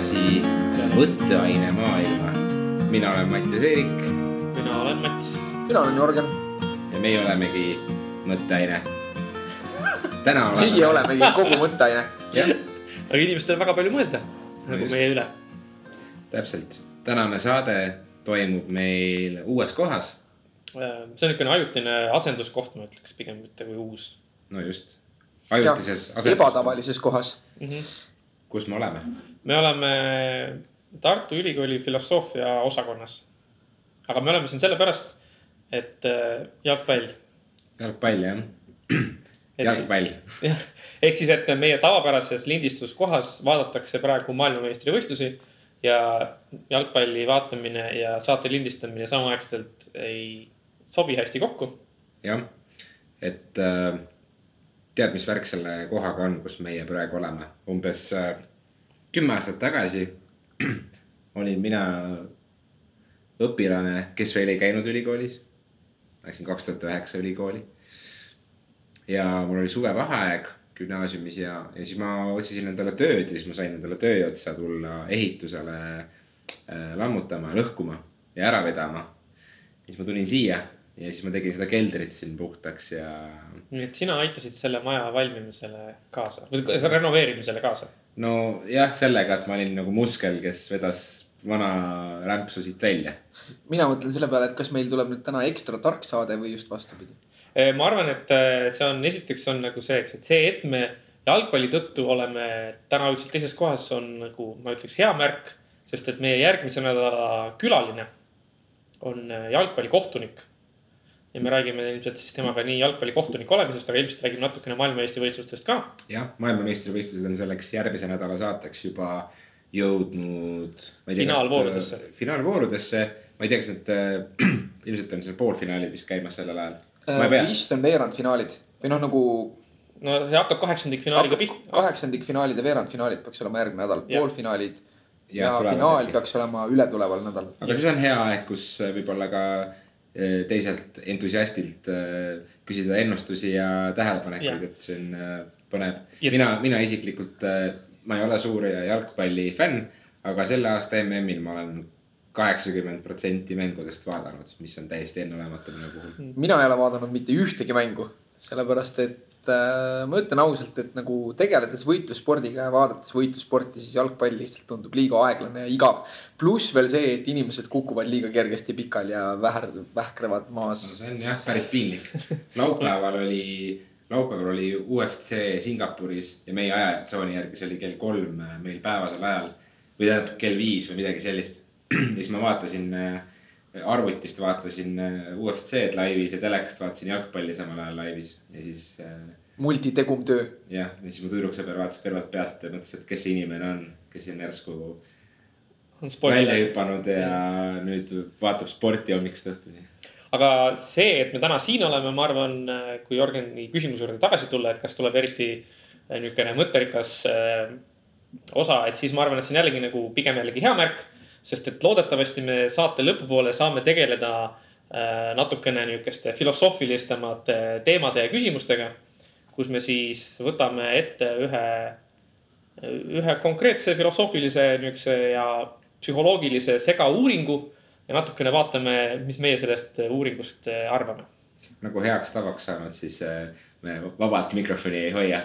tagasi mõtteaine maailma. mina olen Mattias Eerik mina olen Mats. mina olen Jörgen. ja meie olemegi mõtteaine. täna oleme. meie olemegi kogu mõtteaine. jah, aga inimestel on väga palju mõelda nagu just. meie üle. täpselt. tänane saade toimub meil uues kohas. Äh, see on niisugune ajutine asenduskoht, ma ütleks pigem mitte kui uus no just, ajutises ebatavalises kohas. mm. -hmm. kus me oleme? Me oleme Tartu Ülikooli filosoofia osakonnas. aga me oleme siin sellepärast, et äh, jalgpall. jalgpall jah, jalgpall. jah, ehk siis, et meie tavapärases lindistuskohas vaadatakse praegu maailmameistrivõistlusi ja jalgpalli vaatamine ja saate lindistamine samaaegselt ei sobi hästi kokku. jah, et äh, tead, mis värk selle kohaga on, kus meie praegu oleme, umbes äh, kümme aastat tagasi olin mina õpilane, kes veel ei käinud ülikoolis. Läksin kaks tuhat üheksa ülikooli. ja mul oli suvevaheaeg gümnaasiumis ja, ja siis ma otsisin endale tööd ja siis ma sain endale töö otsa tulla ehitusele äh, lammutama, lõhkuma ja ära vedama. siis ma tulin siia ja siis ma tegin seda keldrit siin puhtaks ja. nii et sina aitasid selle maja valmimisele kaasa või renoveerimisele kaasa? Nojah, sellega, et ma olin nagu muskel, kes vedas vana rämpsu siit välja. mina mõtlen selle peale, et kas meil tuleb nüüd täna ekstra tark saade või just vastupidi. ma arvan, et see on, esiteks on nagu see, eks, et see, et me jalgpalli tõttu oleme täna üldiselt teises kohas, on nagu ma ütleks hea märk. sest et meie järgmise nädala külaline on jalgpallikohtunik ja me räägime ilmselt siis temaga nii jalgpallikohtuniku olemisest, aga ilmselt räägime natukene maailmameistrivõistlustest ka. jah, maailmameistrivõistlused on selleks järgmise nädala saateks juba jõudnud. finaalvoorudesse. finaalvoorudesse, ma ei tea, kas need äh, ilmselt on seal poolfinaalid vist käimas sellel ajal. vist on veerandfinaalid või noh, nagu. no see hakkab kaheksandikfinaaliga pihta. kaheksandikfinaalid ja veerandfinaalid peaks olema järgmine nädal, poolfinaalid ja, ja finaal äkki. peaks olema ületuleval nädalal. aga siis on hea aeg, kus võib-olla ka teiselt entusiastilt eh, küsida ennustusi ja tähelepanekuid, et see on eh, põnev. mina, mina isiklikult, ma ei ole suur jalgpallifänn, aga selle aasta MM-il ma olen kaheksakümmend protsenti mängudest vaadanud, mis on täiesti enneolematu minu puhul. mina ei ole vaadanud mitte ühtegi mängu, sellepärast et äh, ma ütlen ausalt, et nagu tegeledes võitlusspordiga ja vaadates võitlussporti, siis jalgpall lihtsalt tundub liiga aeglane ja igav. pluss veel see, et inimesed kukuvad liiga kergesti pikali ja väher, vähkrevad maas no,. see on jah, päris piinlik. laupäeval oli, laupäeval oli UFC Singapuris ja meie ajatsooni järgi see oli kell kolm meil päevasel ajal. või tähendab kell viis või midagi sellist. ja siis ma vaatasin äh, arvutist vaatasin äh, UFC-d laivis ja telekast vaatasin jalgpalli samal ajal laivis ja siis äh, multitegum töö. jah, ja siis mu tüdruksõber vaatas kõrvalt pealt ja mõtles, et kes see inimene on, kes on järsku välja hüpanud ja nüüd vaatab sporti hommikust õhtuni. aga see, et me täna siin oleme, ma arvan, kui Jörgeni küsimuse juurde tagasi tulla, et kas tuleb eriti äh, niisugune mõtterikas äh, osa, et siis ma arvan, et see on jällegi nagu pigem jällegi hea märk. Sest et loodetavasti me saate lõpupoole saame tegeleda äh, natukene niisuguste filosoofilisemate teemade ja küsimustega. kus me siis võtame ette ühe, ühe konkreetse filosoofilise niisuguse ja psühholoogilise segauuringu ja natukene vaatame, mis meie sellest uuringust arvame. nagu heaks tavaks saanud, siis me vabalt mikrofoni ei hoia.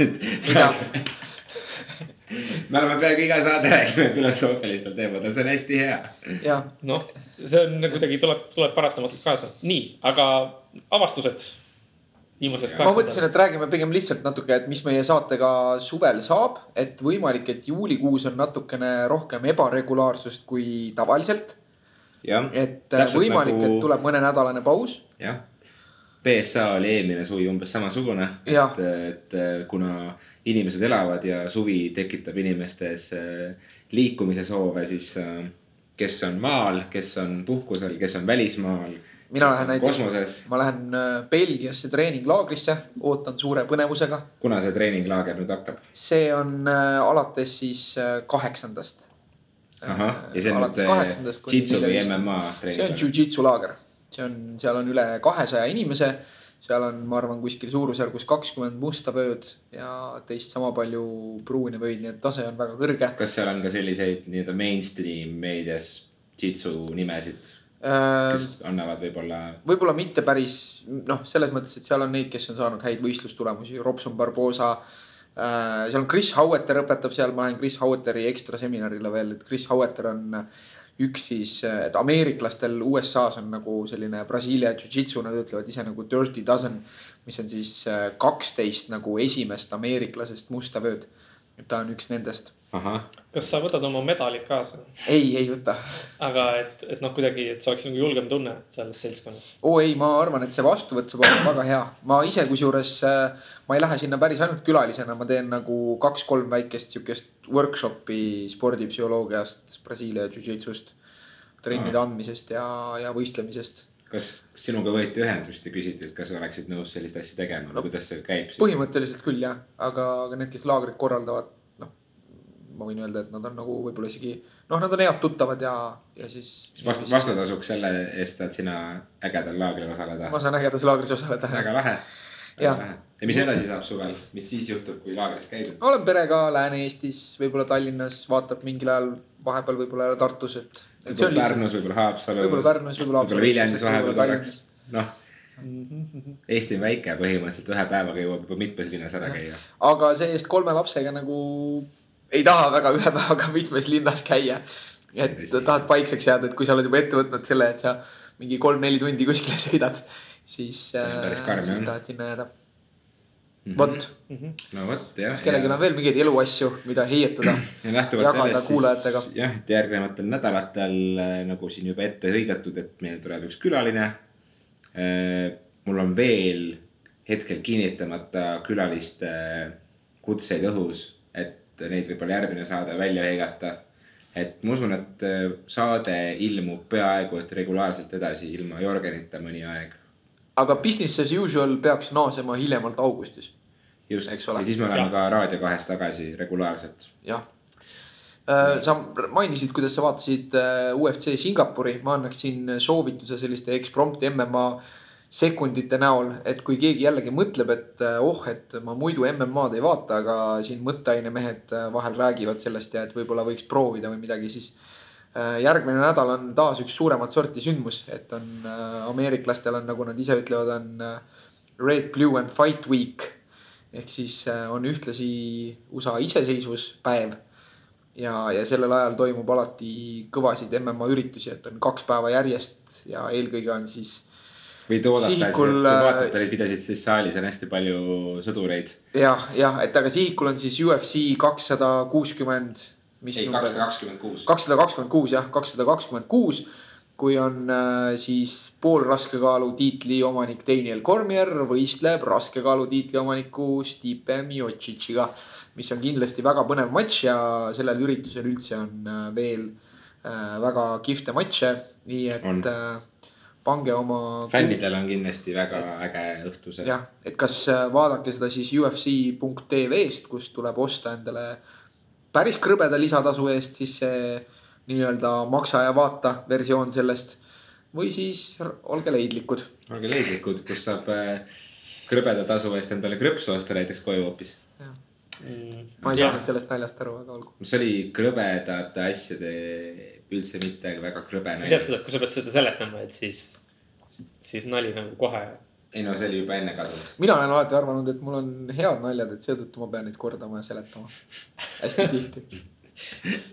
mida? me oleme peaaegu iga saade räägime filosoofilistel teemadel, see on hästi hea. noh, see on kuidagi tuleb, tuleb paratamatult kaasa. nii, aga avastused viimasest. ma mõtlesin, et räägime pigem lihtsalt natuke, et mis meie saatega suvel saab, et võimalik, et juulikuus on natukene rohkem ebaregulaarsust kui tavaliselt. et võimalik nagu..., et tuleb mõnenädalane paus. jah, BSA oli eelmine suvi umbes samasugune, et, et kuna inimesed elavad ja suvi tekitab inimestes liikumise soove, siis kes on maal, kes on puhkusel, kes on välismaal mina lähen näiteks, ma lähen Belgiasse treeninglaagrisse, ootan suure põnevusega. kuna see treeninglaager nüüd hakkab? see on äh, alates siis äh, kaheksandast. ahah, ja see on nüüd jitsu või MMA treening? see on jujitsu laager, see on, seal on üle kahesaja inimese seal on, ma arvan, kuskil suurusjärgus kakskümmend musta vööd ja teist sama palju pruune vöid, nii et tase on väga kõrge. kas seal on ka selliseid nii-öelda mainstream meedias jitsu nimesid, Äh, kes annavad võib-olla võib-olla mitte päris noh, selles mõttes, et seal on neid, kes on saanud häid võistlustulemusi, Robson Barbosa äh,. seal on Chris Haueter õpetab seal, ma lähen Chris Haueteri ekstra seminarile veel, et Chris Haueter on üks siis, et ameeriklastel USA-s on nagu selline Brasiilia jujitsu, nad ütlevad ise nagu dirty dozen. mis on siis äh, kaksteist nagu esimest ameeriklasest musta vööd. ta on üks nendest. kas sa võtad oma medalid kaasa? ei, ei võta. aga et, et noh, kuidagi, et see oleks nagu julgem tunne selles seltskonnas. oo ei, ma arvan, et see vastuvõtt saab olema väga hea. ma ise kusjuures, ma ei lähe sinna päris ainult külalisena, ma teen nagu kaks-kolm väikest sihukest workshop'i spordipsühholoogiast, Brasiilia jujitsust. trennide andmisest ja, ja võistlemisest. kas sinuga võeti ühendust ja küsiti, et kas oleksid nõus sellist asja tegema või kuidas see käib? põhimõtteliselt küll jah, aga, aga need, kes laagrit korraldavad, noh. ma võin öelda, et nad on nagu võib-olla isegi, noh, nad on head tuttavad ja, ja siis. vastu, vastutasuks selle eest saad sina ägedal laagril osaleda. ma saan ägedas laagris osaleda. väga lahe. Jah. ja mis edasi saab suvel, mis siis juhtub, kui laagris käidud? olen perega Lääne-Eestis, võib-olla Tallinnas, vaatab mingil ajal vahepeal võib-olla Tartus, et. võib-olla Pärnus, võib-olla Haapsalus. võib-olla Pärnus, võib-olla võib-olla Viljandis vahepeal korraks, noh. Eesti on väike, põhimõtteliselt ühe päevaga jõuab juba mitmes linnas ära käia. aga see-eest kolme lapsega nagu ei taha väga ühe päevaga mitmes linnas käia. et tahad paikseks jääda, et kui sa oled juba ette võtnud selle, et sa mingi kolm-neli tundi kuskile sõidad, siis, karm, siis jah. tahad sinna jääda. vot, no vot jah. kas kellelgi on veel mingeid eluasju, mida heietada? ja lähtuvalt sellest siis jah, et järgnevatel nädalatel äh, nagu siin juba ette hõigatud, et meil tuleb üks külaline. mul on veel hetkel kinnitamata külaliste kutseid õhus, et neid võib-olla järgmine saade välja hõigata. et ma usun, et äh, saade ilmub peaaegu et regulaarselt edasi ilma Jörgenita mõni aeg. Aga business as usual peaks naasema hiljemalt augustis, just, ja siis me oleme Jah. ka Raadio kahes tagasi regulaarselt. jah. sa mainisid, kuidas sa vaatasid äh, UFC Singapuri, ma annaksin soovituse selliste eksprompt MMA sekundite näol, et kui keegi jällegi mõtleb, et äh, oh, et ma muidu MM-ad ei vaata, aga siin mõtteainemehed äh, vahel räägivad sellest ja et võib-olla võiks proovida või midagi, siis äh, järgmine nädal on taas üks suuremat sorti sündmus, et on äh, ameeriklastel on, nagu nad ise ütlevad, on äh, Red, Blue and Fight Week ehk siis äh, on ühtlasi USA iseseisvuspäev ja, ja sellel ajal toimub alati kõvasid MMA üritusi, et on kaks päeva järjest ja eelkõige on siis võid oodata, et Sihikul, äh, vaatate neid videosid, siis saalis on hästi palju sõdureid. jah, jah, et aga sihikul on siis UFC kakssada kuuskümmend. Ei, kakssada kakskümmend kuus. kakssada kakskümmend kuus jah, kakssada kakskümmend kuus. kui on äh, siis poolraskekaalu tiitli omanik Daniel Cormier võistleb raskekaalu tiitli omaniku Stipe Miocic'iga. mis on kindlasti väga põnev matš ja sellel üritusel üldse on äh, veel äh, väga kihvte matše, nii et äh, pange oma. fännidel on kindlasti väga äge õhtu see. jah, et kas äh, vaadake seda siis UFC.tv-st, kus tuleb osta endale päris krõbeda lisatasu eest siis see nii-öelda maksa ja vaata versioon sellest. või siis olge leidlikud. olge leidlikud, kus saab äh, krõbeda tasu eest endale krõpsu osta näiteks koju hoopis. ma ei saanud sellest naljast aru, aga olgu. see oli krõbedate asjade üldse mitte väga krõbe sa tead seda, et kui sa pead seda seletama, et siis, siis nali nagu kohe. Ei no see oli juba enne kadunud. mina olen alati arvanud, et mul on head naljad, et seetõttu ma pean neid kordama ja seletama. hästi tihti.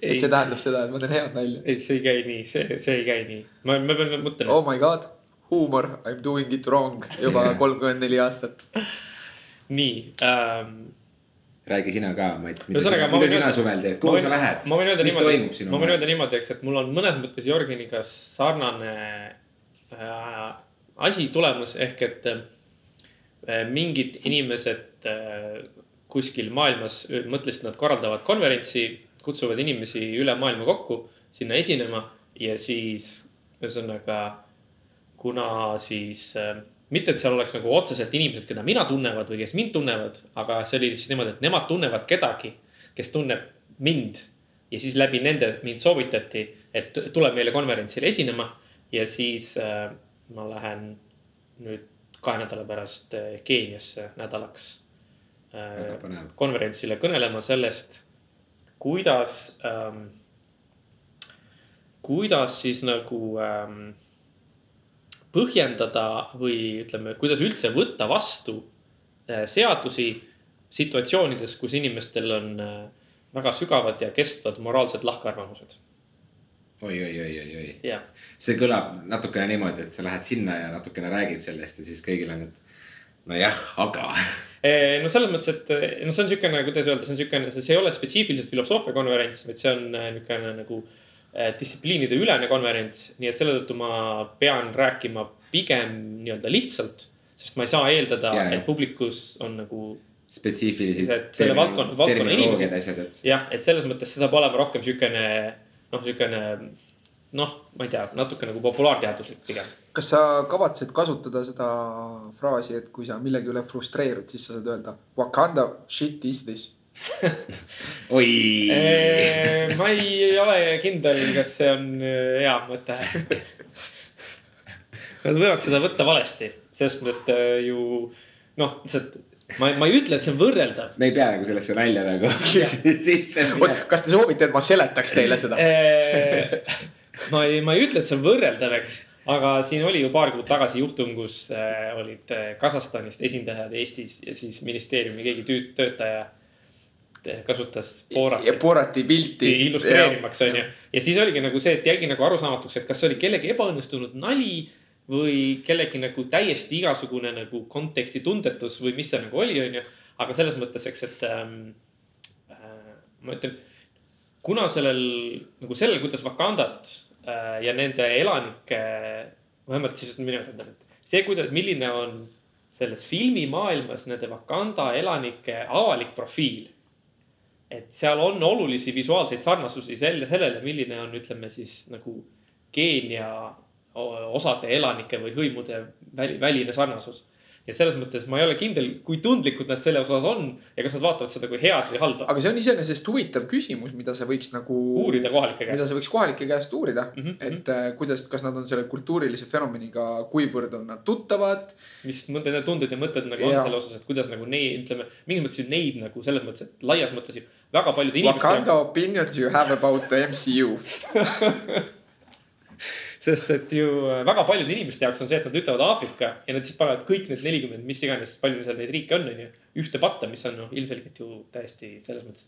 et see tähendab seda, et ma teen head nalja. ei, see ei käi nii, see, see ei käi nii. ma, ma pean mõtlema Oh my god, huumor, I m doing it wrong juba kolmkümmend neli aastat. nii ähm,. räägi sina ka, Mait, mida sina, ma mida sina öelda- suvel teed, kuhu sa lähed ma võin öelda, mis niimoodi ma võin öelda niimoodi, eks, et mul on mõnes mõttes Jörgeniga sarnane äh, asi tulemas, ehk et äh, mingid inimesed äh, kuskil maailmas äh, mõtlesid, nad korraldavad konverentsi, kutsuvad inimesi üle maailma kokku sinna esinema ja siis ühesõnaga, kuna siis mitte, et seal oleks nagu otseselt inimesed, keda mina tunnevad või kes mind tunnevad, aga see oli siis niimoodi, et nemad tunnevad kedagi, kes tunneb mind. Ja siis läbi nende mind soovitati, et tule meile konverentsile esinema ja siis äh, ma lähen nüüd kahe nädala pärast äh, Keeniasse nädalaks põnev. konverentsile kõnelema sellest, kuidas ähm,, kuidas siis nagu ähm, põhjendada või ütleme, kuidas üldse võtta vastu äh, seadusi situatsioonides, kus inimestel on äh, väga sügavad ja kestvad moraalsed lahkarvamused. oi, oi, oi, oi, oi. jah, see kõlab natukene niimoodi, et sa lähed sinna ja natukene räägid sellest ja siis kõigil on, et nojah, aga. no selles mõttes, et eh, no see on siukene, kuidas öelda, see on siukene, see ei ole spetsiifiliselt filosoofiakonverents, vaid see on eh, niukene nagu eh, distsipliinide ülene konverents. nii et selle tõttu ma pean rääkima pigem nii-öelda lihtsalt, sest ma ei saa eeldada jaa. et publikus on nagu spetsiifilised selle valdkonna- valdkonna inimesed. jah, et selles mõttes see saab olema rohkem siukene noh, siukene noh, ma ei tea, natuke nagu populaarteaduslik pigem. kas sa kavatsed kasutada seda fraasi, et kui sa millegi üle frustreerud, siis sa saad öelda Wakanda shit is this. oi. ma ei ole kindel, kas see on eh, hea mõte. Nad võivad seda võtta valesti, sest et eh, ju noh, lihtsalt ma, ma ei ütle, et see on võrreldav. me ei pea nagu sellesse nalja nagu sisse minema., kas te soovite, et ma seletaks teile seda? Eh, ma ei, ma ei ütle, et see on võrreldav, eks, aga siin oli ju paar kuud tagasi juhtum, kus eh, olid eh, Kasahstanist esindajad Eestis ja siis ministeeriumi keegi tüüt- töötaja eh, kasutas ja Boorati Borati pilti. illustreerimaks, onju. ja siis oligi nagu see, et jäigi nagu arusaamatuks, et kas see oli kellegi ebaõnnestunud nali või kellegi nagu täiesti igasugune nagu konteksti tundetus või mis see nagu oli, onju. aga selles mõttes, eks, et ähm, äh, ma ütlen, kuna sellel nagu sellel, kuidas Wakandat äh, ja nende elanike, vähemalt siis niimoodi, tähendab, et see, kuidas, milline on selles filmimaailmas nende Wakanda elanike avalik profiil et seal on olulisi visuaalseid sarnasusi selle, sellele, milline on, ütleme siis nagu Keenia osade elanike või hõimude väli, väline sarnasus. ja selles mõttes ma ei ole kindel, kui tundlikud nad selle osas on ja kas nad vaatavad seda kui head või halba. aga see on iseenesest huvitav küsimus, mida sa võiks nagu. uurida kohalike mida käest. sa võiks kohalike käest uurida mm, -hmm. et äh, kuidas, kas nad on selle kultuurilise fenomeniga, kuivõrd on nad tuttavad. mis need tunded ja mõtted nagu on Jaa. selle osas, et kuidas nagu neid, ütleme, mingis mõttes neid nagu selles mõttes, et laias mõttes ju väga paljude inimeste Wakanda opinions you have about the MCU. sest et ju äh, väga paljude inimeste jaoks on see, et nad ütlevad Aafrika ja nad siis panevad kõik need nelikümmend, mis iganes, palju seal neid riike on, onju. ühte patta, mis on noh, ilmselgelt ju täiesti selles mõttes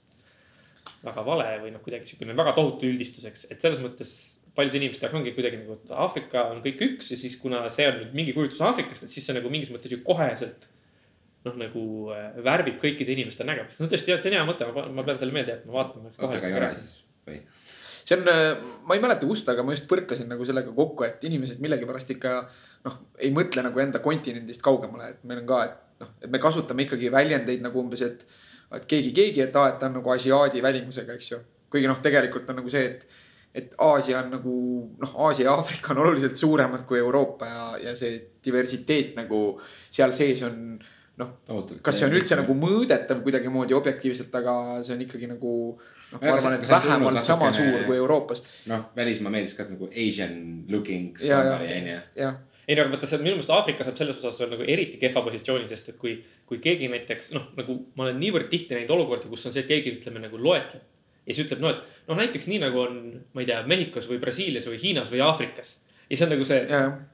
väga vale või noh, kuidagi siukene väga tohutu üldistuseks, et selles mõttes paljude inimeste jaoks ongi kuidagi nagu, et Aafrika on kõik üks ja siis kuna see on nüüd mingi kujutlus Aafrikast, et siis see nagu mingis mõttes ju koheselt noh, nagu äh, värvib kõikide inimeste nägemust. no tõesti, see on hea mõte, ma pean selle meelde jätma, vaatame. oota, aga ei ole siis või? See on, ma ei mäleta kust, aga ma just põrkasin nagu sellega kokku, et inimesed millegipärast ikka noh, ei mõtle nagu enda kontinendist kaugemale, et meil on ka, et noh, et me kasutame ikkagi väljendeid nagu umbes, et, et keegi, keegi, et aa, et ta on nagu asiaadi välimusega, eks ju. kuigi noh, tegelikult on nagu see, et, et Aasia on nagu noh, Aasia ja Aafrika on oluliselt suuremad kui Euroopa ja, ja see diversiteet nagu seal sees on noh, kas see on üldse nagu mõõdetav kuidagimoodi objektiivselt, aga see on ikkagi nagu noh, ma Aga arvan, et vähemalt sama suur kui Euroopas. noh, välismaa meeldis ka nagu Asian looking somebody onju. jah, ei no aga vaata, see minu meelest Aafrika saab selles osas veel nagu eriti kehva positsiooni, sest et kui, kui keegi näiteks noh, nagu ma olen niivõrd tihti näinud olukordi, kus on see, et keegi ütleme nagu loetleb. ja siis ütleb, no et noh, näiteks nii nagu on, ma ei tea, Mehhikos või Brasiilias või Hiinas või Aafrikas. ja see on nagu see,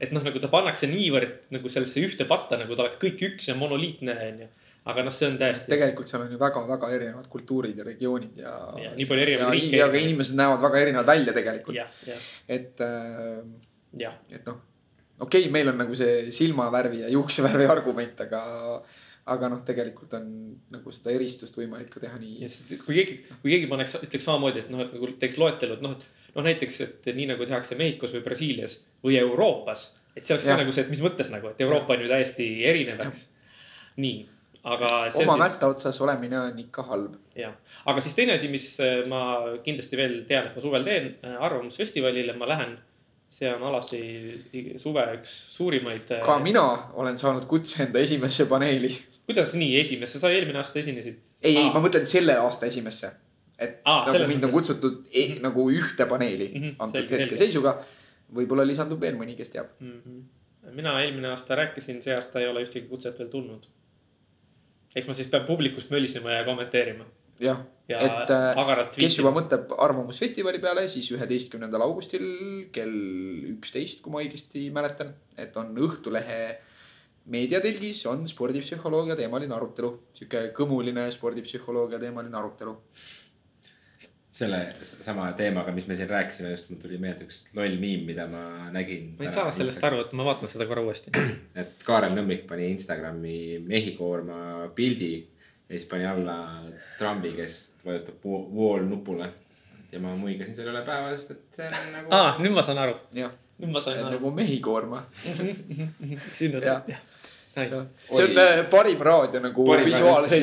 et noh, nagu ta pannakse niivõrd nagu sellesse ühte patta, nagu ta oleks kõik üks ja monoliitne onju. Aga noh, see on täiesti, tegelikult seal on ju väga-väga erinevad kultuurid ja regioonid ja. Ja nii palju erinevaid ja, riike. ja ka inimesed näevad väga erinevad välja tegelikult, et äh,, et noh, okei okay,, meil on nagu see silmavärvi ja juuksevärvi argument, aga, aga noh, tegelikult on nagu seda eristust võimalik ka teha nii ja. kui keegi, kui keegi paneks, ütleks samamoodi, et noh, et nagu teeks loetelu, et noh, et noh, näiteks, et nii nagu tehakse Mehhikos või Brasiilias või Euroopas. et see oleks ka Jah. nagu see, et mis mõttes nagu, et Euroopa on ju täiesti erinev, eks. nii, aga oma siis, mätta otsas olemine on ikka halb. jah, aga siis teine asi, mis äh, ma kindlasti veel tean, et ma suvel teen äh, Arvamusfestivalile, ma lähen. see on alati suve üks suurimaid. äh, ka mina olen saanud kutse enda esimesse paneeli. kuidas nii esimesse, sa eelmine aasta esinesid? ei, ei, ma mõtlen selle aasta esimesse. et Aa, nagu mind on kutsutud e nagu ühte paneeli mm -hmm, antud hetkeseisuga. võib-olla lisandub veel mõni, kes teab. mm. -hmm. mina eelmine aasta rääkisin, see aasta ei ole ühtegi kutset veel tulnud. Eks ma siis pean publikust mölisema ja kommenteerima. Jah, ja et äh, kes juba mõtleb Arvamusfestivali peale, siis üheteistkümnendal augustil kell üksteist, kui ma õigesti mäletan, et on Õhtulehe meediatelgis on spordipsühholoogia teemaline arutelu, sihuke kõmuline spordipsühholoogia teemaline arutelu. Selle sama teemaga, mis me siin rääkisime, just mul tuli meelde üks loll miim, mida ma nägin. ma ei saa sellest aru, et ma vaatan seda korra uuesti. et Kaarel Nõmmik pani Instagrami mehikoorma pildi ja siis pani alla trambi, kes vajutab wall nupule. ja ma muigasin selle üle päeva, sest et see on nagu aa, nüüd ma saan aru, nüüd ma sain aru. nagu mehikoorma. sinna tuleb, jah, sain. see on äh, parim raadio nagu Parim aga sa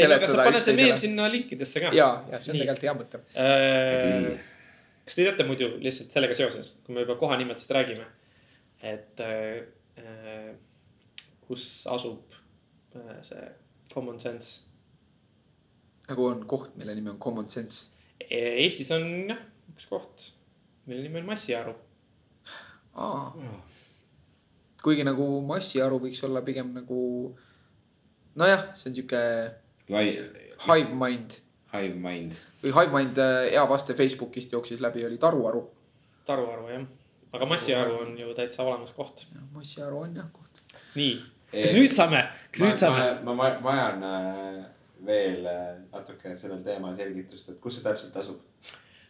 seletada paned see meem sinna linkidesse ka. ja, ja see on tegelikult hea mõte. Äh, kas te teate muidu lihtsalt sellega seoses, kui me juba kohanimetest räägime, et äh, kus asub äh, see common sense? nagu on koht, mille nimi on common sense. Eestis on jah, üks koht, mille nimi on Massiaru. Kuigi nagu massiaru võiks olla pigem nagu nojah, see on sihuke lai, hive mind hive mind. või hive mind äh, hea vaste Facebookist jooksis läbi, oli taruaru. Taruaru jah, aga Massiaru on ju täitsa olemas koht. massiaru on jah koht. nii, kas nüüd saame, kas nüüd saame? ma va- vajan äh, veel äh, natuke sellel teemal selgitust, et kus see täpselt asub.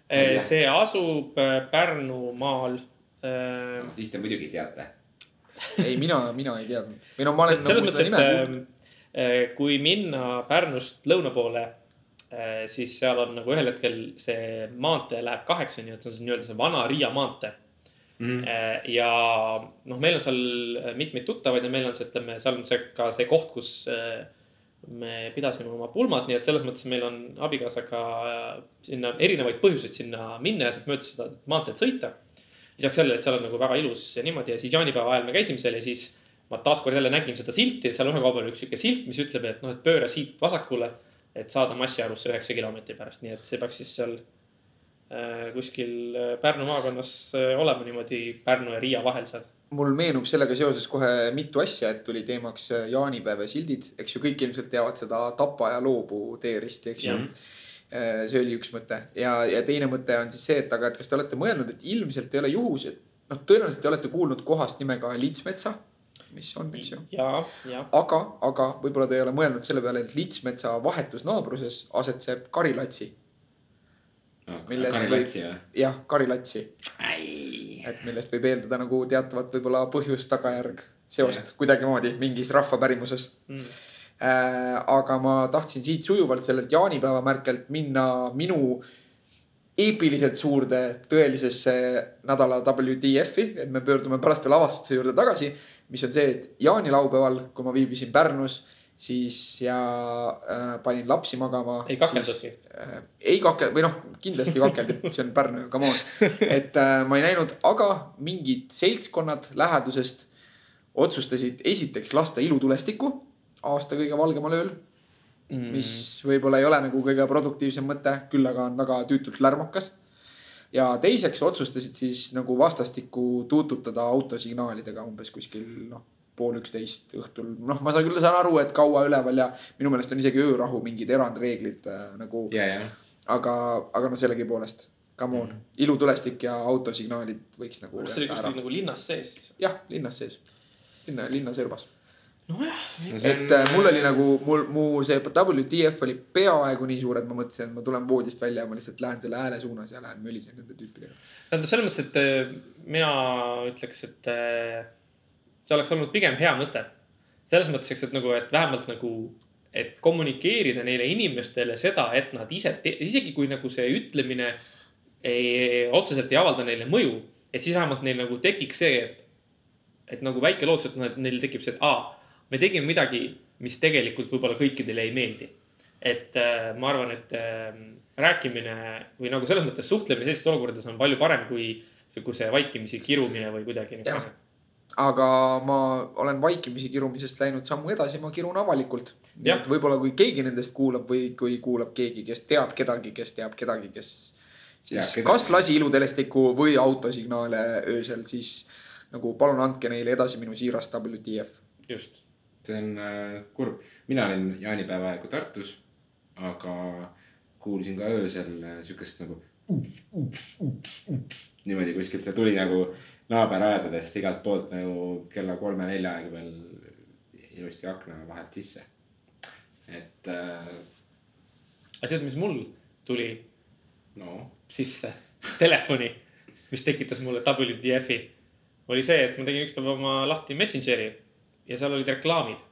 Eh, see asub Pärnumaal. äh, siis te muidugi teate. ei, mina, mina ei teadnud või no ma olen nagu seda nime kuulnud. äh, kui minna Pärnust lõuna poole, siis seal on nagu ühel hetkel see maantee läheb kaheks, on ju, et see on see nii-öelda see vana Riia maantee. Mhm. ja noh, meil on seal mitmeid tuttavaid ja meil on see, ütleme, seal on see ka see koht, kus äh, me pidasime oma pulmad, nii et selles mõttes meil on abikaasaga äh, sinna erinevaid põhjuseid sinna minna ja sealt mööda seda maanteed sõita. Lisaks sellele, et seal on nagu väga ilus ja niimoodi ja siis jaanipäeva ajal me käisime seal ja siis ma taaskord jälle nägin seda silti, seal ühe koha peal üks sihuke silt, mis ütleb, et noh, et pööra siit vasakule, et saada Massiarusse üheksa kilomeetri pärast, nii et see peaks siis seal äh, kuskil äh, Pärnu maakonnas äh, olema niimoodi Pärnu ja Riia vahel seal. mul meenub sellega seoses kohe mitu asja, et tuli teemaks äh, jaanipäev ja sildid, eks ju, kõik ilmselt teavad seda Tapa ja Loobu teeristi, eks ju Jah.. See oli üks mõte. Ja, ja teine mõte on siis see, et aga, et kas te olete mõelnud, et ilmselt ei ole juhus, et noh, tõenäoliselt te olete kuulnud kohast nimega Litsmetsa, mis on, eks ju. ja, ja. Aga, aga võib-olla te ei ole mõelnud selle peale, et Litsmetsa vahetus naabruses asetseb Karilatsi. Millest Kari võib- jah, Karilatsi, et millest võib eeldada nagu teatavat võib-olla põhjus-tagajärg seost kuidagimoodi mingis rahvapärimuses. Mm. äh,. aga ma tahtsin siit sujuvalt sellelt jaanipäeva märkelt minna minu eepiliselt suurde tõelisesse nädala WTF-i, et me pöördume pärast veel avastuse juurde tagasi. mis on see, et jaanilaupäeval, kui ma viibisin Pärnus, siis ja äh, panin lapsi magama. Ei kakeldudki? äh,? ei kakel- või noh, kindlasti kakeldi, see on Pärnu, come on. et äh, ma ei näinud, aga mingid seltskonnad lähedusest otsustasid esiteks lasta ilutulestikku aasta kõige valgemal ööl Mm. mis võib-olla ei ole nagu kõige produktiivsem mõte, küll aga on väga tüütult lärmakas. ja teiseks otsustasid siis nagu vastastikku tuututada autosignaalidega umbes kuskil noh, pool üksteist õhtul, noh, ma saan küll saan aru, et kaua üleval ja minu meelest on isegi öörahu mingid erandreeglid äh, nagu, ja, ja. aga, aga no sellegipoolest, come on, ilutulestik ja autosignaalid võiks nagu kas see oli kuskil nagu linnas sees siis? jah, linnas sees, linna, linna servas. nojah, et äh, mul oli nagu, mul, mu see WTF oli peaaegu nii suur, et ma mõtlesin, et ma tulen voodist välja ja ma lihtsalt lähen selle hääle suunas ja lähen mölisen nende tüüpidega. tähendab selles mõttes, et äh, mina ütleks, et äh, see oleks olnud pigem hea mõte. selles mõttes, eks, et nagu, et vähemalt nagu, et kommunikeerida neile inimestele seda, et nad ise, isegi kui nagu see ütlemine ei, otseselt ei avalda neile mõju, et siis vähemalt neil nagu tekiks see, et, et nagu väike lootus, et neil tekib see, et aa, me tegime midagi, mis tegelikult võib-olla kõikidele ei meeldi. et äh, ma arvan, et äh, rääkimine või nagu selles mõttes suhtlemine sellistes olukordades on palju parem kui, kui see vaikimisi kirumine või kuidagi Jah. niisugune. aga ma olen vaikimisi kirumisest läinud sammu edasi, ma kirun avalikult. nii et võib-olla kui keegi nendest kuulab või kui kuulab keegi, kes teab kedagi, kes teab kedagi, kes siis kedagi. kas lasi ilutelestiku või autosignaale öösel, siis nagu palun andke neile edasi minu siirast WTF. just. See on äh, kurb, mina olin jaanipäeva aegu Tartus, aga kuulsin ka öösel äh, siukest nagu. niimoodi kuskilt, see tuli nagu naaberaedadest igalt poolt nagu kella kolme-nelja aegu veel ilusti akna vahelt sisse. et äh, aga tead, mis mul tuli no. sisse? Telefoni, mis tekitas mulle WTF-i, oli see, et ma tegin ükspäev oma lahti Messengeri ja seal olid reklaamid.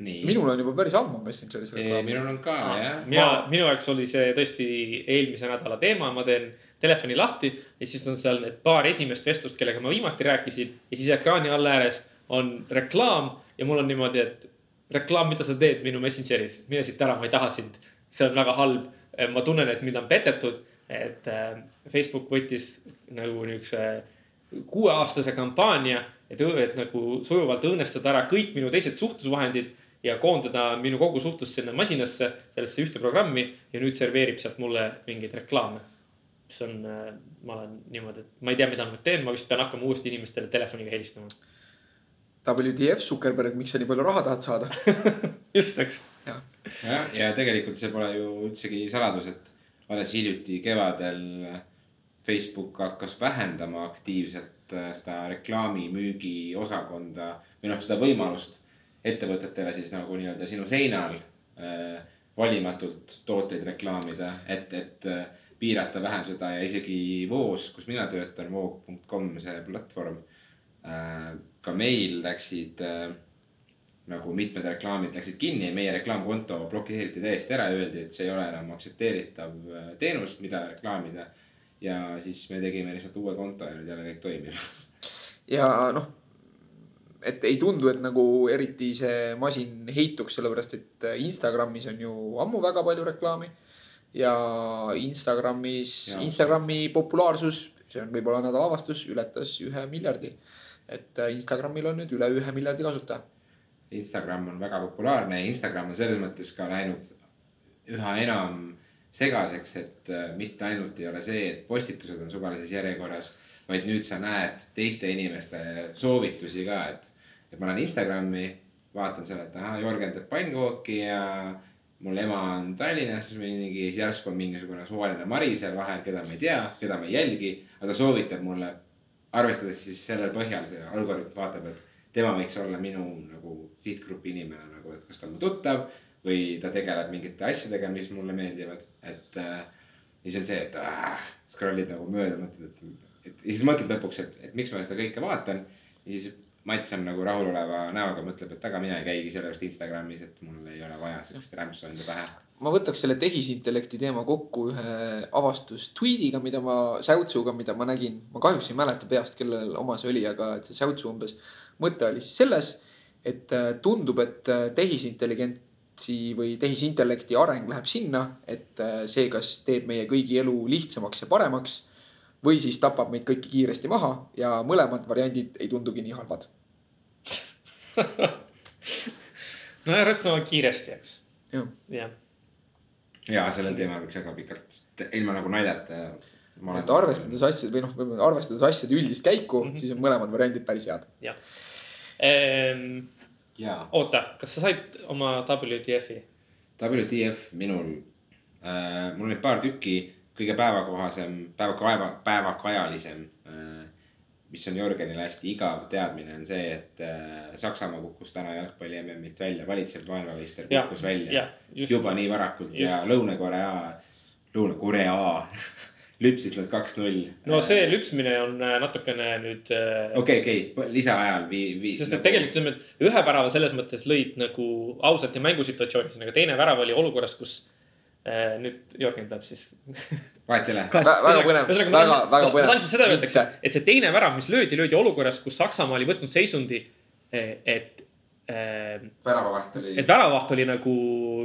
nii. minul on juba päris ammu Messengeris reklaam. minul on ka jah. mina, minu jaoks oli see tõesti eelmise nädala teema, ma teen telefoni lahti ja siis on seal need paar esimest vestlust, kellega ma viimati rääkisin ja siis ekraani all ääres on reklaam ja mul on niimoodi, et reklaam, mida sa teed minu Messengeris, mine siit ära, ma ei taha sind. see on väga halb, ma tunnen, et mind on petetud, et äh, Facebook võttis nagu niisuguse kuueaastase kampaania, et, et nagu sujuvalt õõnestada ära kõik minu teised suhtlusvahendid ja koondada minu kogu suhtlus sinna masinasse, sellesse ühte programmi ja nüüd serveerib sealt mulle mingeid reklaame. mis on, ma olen niimoodi, et ma ei tea, mida ma nüüd teen, ma vist pean hakkama uuesti inimestele telefoniga helistama. WTF Zuckerberg, miks sa nii palju raha tahad saada? just, eks. jah, ja tegelikult see pole ju üldsegi saladus, et alles hiljuti kevadel Facebook hakkas vähendama aktiivselt äh, seda reklaamimüügi osakonda või noh, seda võimalust ettevõtetele siis nagu nii-öelda sinu seinal äh, valimatult tooteid reklaamida, et, et äh, piirata vähem seda ja isegi Voos, kus mina töötan, voog.com see platvorm äh,. ka meil läksid äh, nagu mitmed reklaamid läksid kinni meie reklaamkonto blokeeriti täiesti ära ja öeldi, et see ei ole enam aktsepteeritav äh, teenus, mida reklaamida. Ja siis me tegime lihtsalt uue konto ja nüüd jälle kõik toimib. ja noh, et ei tundu, et nagu eriti see masin heituks, sellepärast et Instagramis on ju ammu väga palju reklaami. ja Instagramis Instagrami populaarsus, see on võib-olla nädala avastus, ületas ühe miljardi. et Instagramil on nüüd üle ühe miljardi kasutaja. Instagram on väga populaarne ja Instagram on selles mõttes ka läinud üha enam segaseks, et äh, mitte ainult ei ole see, et postitused on suvalises järjekorras, vaid nüüd sa näed teiste inimeste soovitusi ka, et, et ma lähen Instagrami, vaatan seal, et ahah, Jörgen teeb pannkooki ja mul ema on Tallinnas mingi, siis järsku on mingisugune suvaline Mari seal vahel, keda ma ei tea, keda ma ei jälgi, aga ta soovitab mulle, arvestades siis sellel põhjal see algoritm vaatab, et tema võiks olla minu nagu sihtgrupi inimene nagu, et kas ta on mu tuttav või ta tegeleb mingite asjadega, mis mulle meeldivad, et äh,. ja siis on see, et äh, scroll'id nagu mööda, mõtled, et, et ja siis mõtled lõpuks, et, et miks ma seda kõike vaatan. ja siis Mats on nagu rahuloleva näoga mõtleb, et aga mina ei käigi sellepärast Instagramis, et mul ei ole vaja sellist rämpsu enda pähe. ma võtaks selle tehisintellekti teema kokku ühe avastus tweet'iga, mida ma, säutsuga, mida ma nägin. ma kahjuks ei mäleta peast, kellel oma see oli, aga et see säutsu umbes mõte oli siis selles, et äh, tundub, et äh, tehisintelligentsi või tehisintellekti areng läheb sinna, et äh, see, kas teeb meie kõigi elu lihtsamaks ja paremaks või siis tapab meid kõiki kiiresti maha ja mõlemad variandid ei tundugi nii halvad. no ja rõhutame kiiresti, eks. jah, jah, ja sellel teemal võiks väga pikalt, ilma nagu naljata. et arvestades asjade või noh, arvestades asjade üldist käiku mm, -hmm. siis on mõlemad variandid päris head. jah ehm,. jaa, oota, kas sa said oma WTF-i? WTF minul äh,, mul oli paar tükki, kõige päevakohasem, päevakaeva, päevakajalisem äh,. mis on Jörgenile hästi igav teadmine on see, et äh, Saksamaa kukkus täna jalgpalli MM-ilt välja, valitsev maailmameister kukkus välja jah, just. juba nii varakult ja Just. Lõuna-Korea, Lõuna-Korea lüpsis nad kaks-null. no see lüpsmine on äh, natukene nüüd äh, okei, okei, lisaajal vii-, vii-. sest et tegelikult ütleme, et ühe värava selles mõttes lõid nagu ausalt ja mängusituatsioonis, aga teine värav oli olukorras, kus äh, nüüd Jörgen peab siis. vahet ei ole. väga põnev, väga- väga põnev. ma lihtsalt seda öelda, Mitte. et see teine värav, mis löödi, löödi olukorras, kus Saksamaa oli võtnud seisundi, et, väravavaht oli et. väravaht oli nagu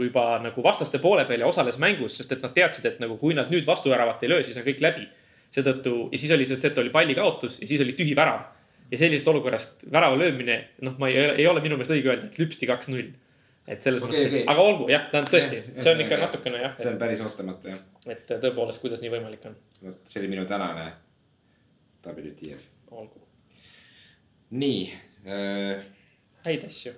juba nagu vastaste poole peal ja osales mängus, sest et nad teadsid, et nagu kui nad nüüd vastuväravat ei löö, siis on kõik läbi. seetõttu ja siis oli see, et oli pallikaotus ja siis oli tühi värav. ja sellisest olukorrast värava löömine, noh, ma ei, ei ole minu meelest õige öelda, et lüpsti kaks-null. et selles okay, mõttes okay., aga olgu jah, tähendab tõesti Jah,, see on ikka ühesõnaga, natukene jah, see on päris ootamatu jah. et tõepoolest, kuidas nii võimalik on, vot see oli minu tänane WTF. olgu. nii äh,, häid asju.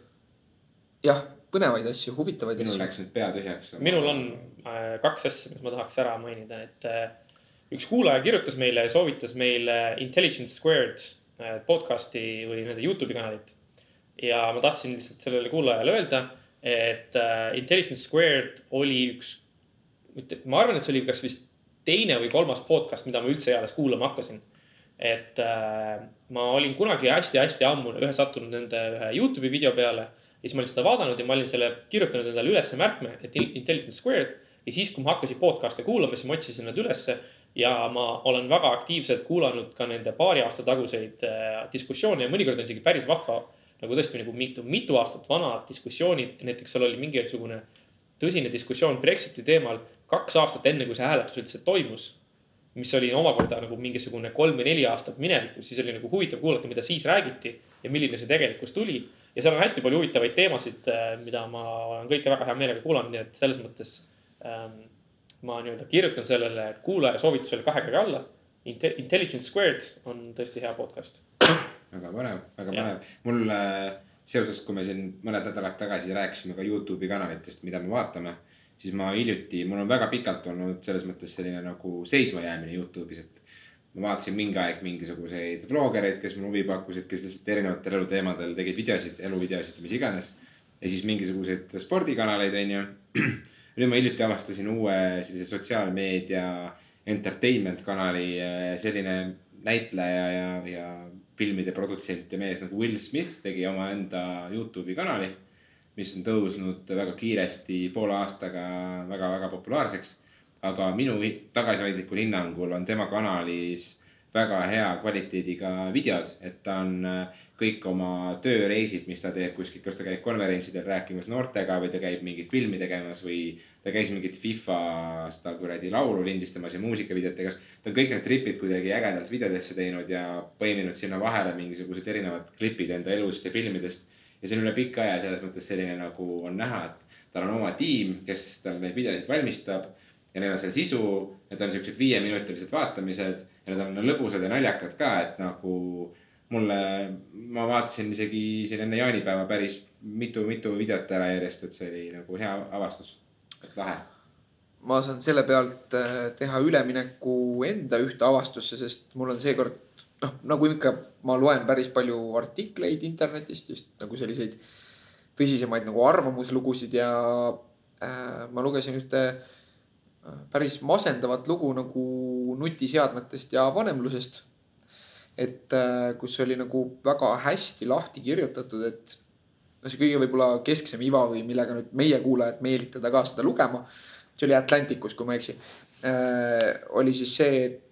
jah, põnevaid asju, huvitavaid minul asju. läks nüüd pea tühjaks. minul on äh, kaks asja, mis ma tahaks ära mainida, et äh, üks kuulaja kirjutas meile ja soovitas meile Intelligence Squared äh, podcast'i või nende Youtube'i kanalit. ja ma tahtsin lihtsalt sellele kuulajale öelda, et Intelligence Squared oli üks, ma arvan, et see oli kas vist teine või kolmas podcast, mida ma üldse eales kuulama hakkasin. Et äh, ma olin kunagi hästi-hästi ammu ühe sattunud nende ühe Youtube'i video peale ja siis ma olin seda vaadanud ja ma olin selle kirjutanud endale ülesse märkme, et Intelligence Squared. ja siis, kui ma hakkasin podcast'e kuulama, siis ma otsisin nad ülesse ja ma olen väga aktiivselt kuulanud ka nende paari aasta taguseid äh, diskussioone ja mõnikord on isegi päris vahva. nagu tõesti nagu mitu, mitu aastat vanad diskussioonid, näiteks seal oli mingisugune tõsine diskussioon Brexiti teemal kaks aastat enne, kui see hääletus üldse toimus mis oli omakorda nagu mingisugune kolm või neli aastat minevikus, siis oli nagu huvitav kuulata, mida siis räägiti ja milline see tegelikkus tuli. ja seal on hästi palju huvitavaid teemasid, mida ma olen kõike väga hea meelega kuulanud, nii et selles mõttes ähm, ma nii-öelda kirjutan sellele kuulaja soovitusele kahe käega alla. Intelligence Squared on tõesti hea podcast. väga põnev, väga põnev. mul äh, seoses, kui me siin mõned nädalad tagasi rääkisime ka Youtube'i kanalitest, mida me vaatame, siis ma hiljuti, mul on väga pikalt olnud selles mõttes selline nagu seismajäämine Youtube'is, et ma vaatasin mingi aeg mingisuguseid vloggereid, kes mulle huvi pakkusid, kes lihtsalt erinevatel eluteemadel tegid videosid, eluvideosid, mis iganes. ja siis mingisuguseid spordikanaleid, onju. nüüd ma hiljuti avastasin uue sellise sotsiaalmeedia entertainment kanali, selline näitleja ja, ja filmide produtsent ja mees nagu Will Smith tegi omaenda Youtube'i kanali. Mis on tõusnud väga kiiresti poole aastaga väga-väga populaarseks. aga minu tagasihoidlikul hinnangul on tema kanalis väga hea kvaliteediga videod, et ta on äh, kõik oma tööreisid, mis ta teeb kuskil, kas ta käib konverentsidel rääkimas noortega või ta käib mingit filmi tegemas või ta käis mingit FIFA seda kuradi laulu lindistamas ja muusikavideot tegemas. ta on kõik need tripid kuidagi ägedalt videodesse teinud ja põiminud sinna vahele mingisugused erinevad klipid enda elust ja filmidest. Ja see on üle pika aja selles mõttes selline nagu on näha, et tal on oma tiim, kes tal neid videosid valmistab ja neil on seal sisu, need on siuksed viieminutilised vaatamised ja need on lõbusad ja naljakad ka, et nagu mulle, ma vaatasin isegi siin enne jaanipäeva päris mitu-mitu videot ära järjest, et see oli nagu hea avastus, lahe. ma saan selle pealt äh, teha ülemineku enda ühte avastusse, sest mul on seekord noh, nagu ikka, ma loen päris palju artikleid internetist, just nagu selliseid tõsisemaid nagu arvamuslugusid ja äh, ma lugesin ühte äh, päris masendavat lugu nagu nutiseadmetest ja vanemlusest. et äh, kus oli nagu väga hästi lahti kirjutatud, et no see kõige võib-olla kesksem iva või millega nüüd meie kuulajad meelitada ka seda lugema. see oli Atlanticus, kui ma ei eksi äh,. oli siis see, et,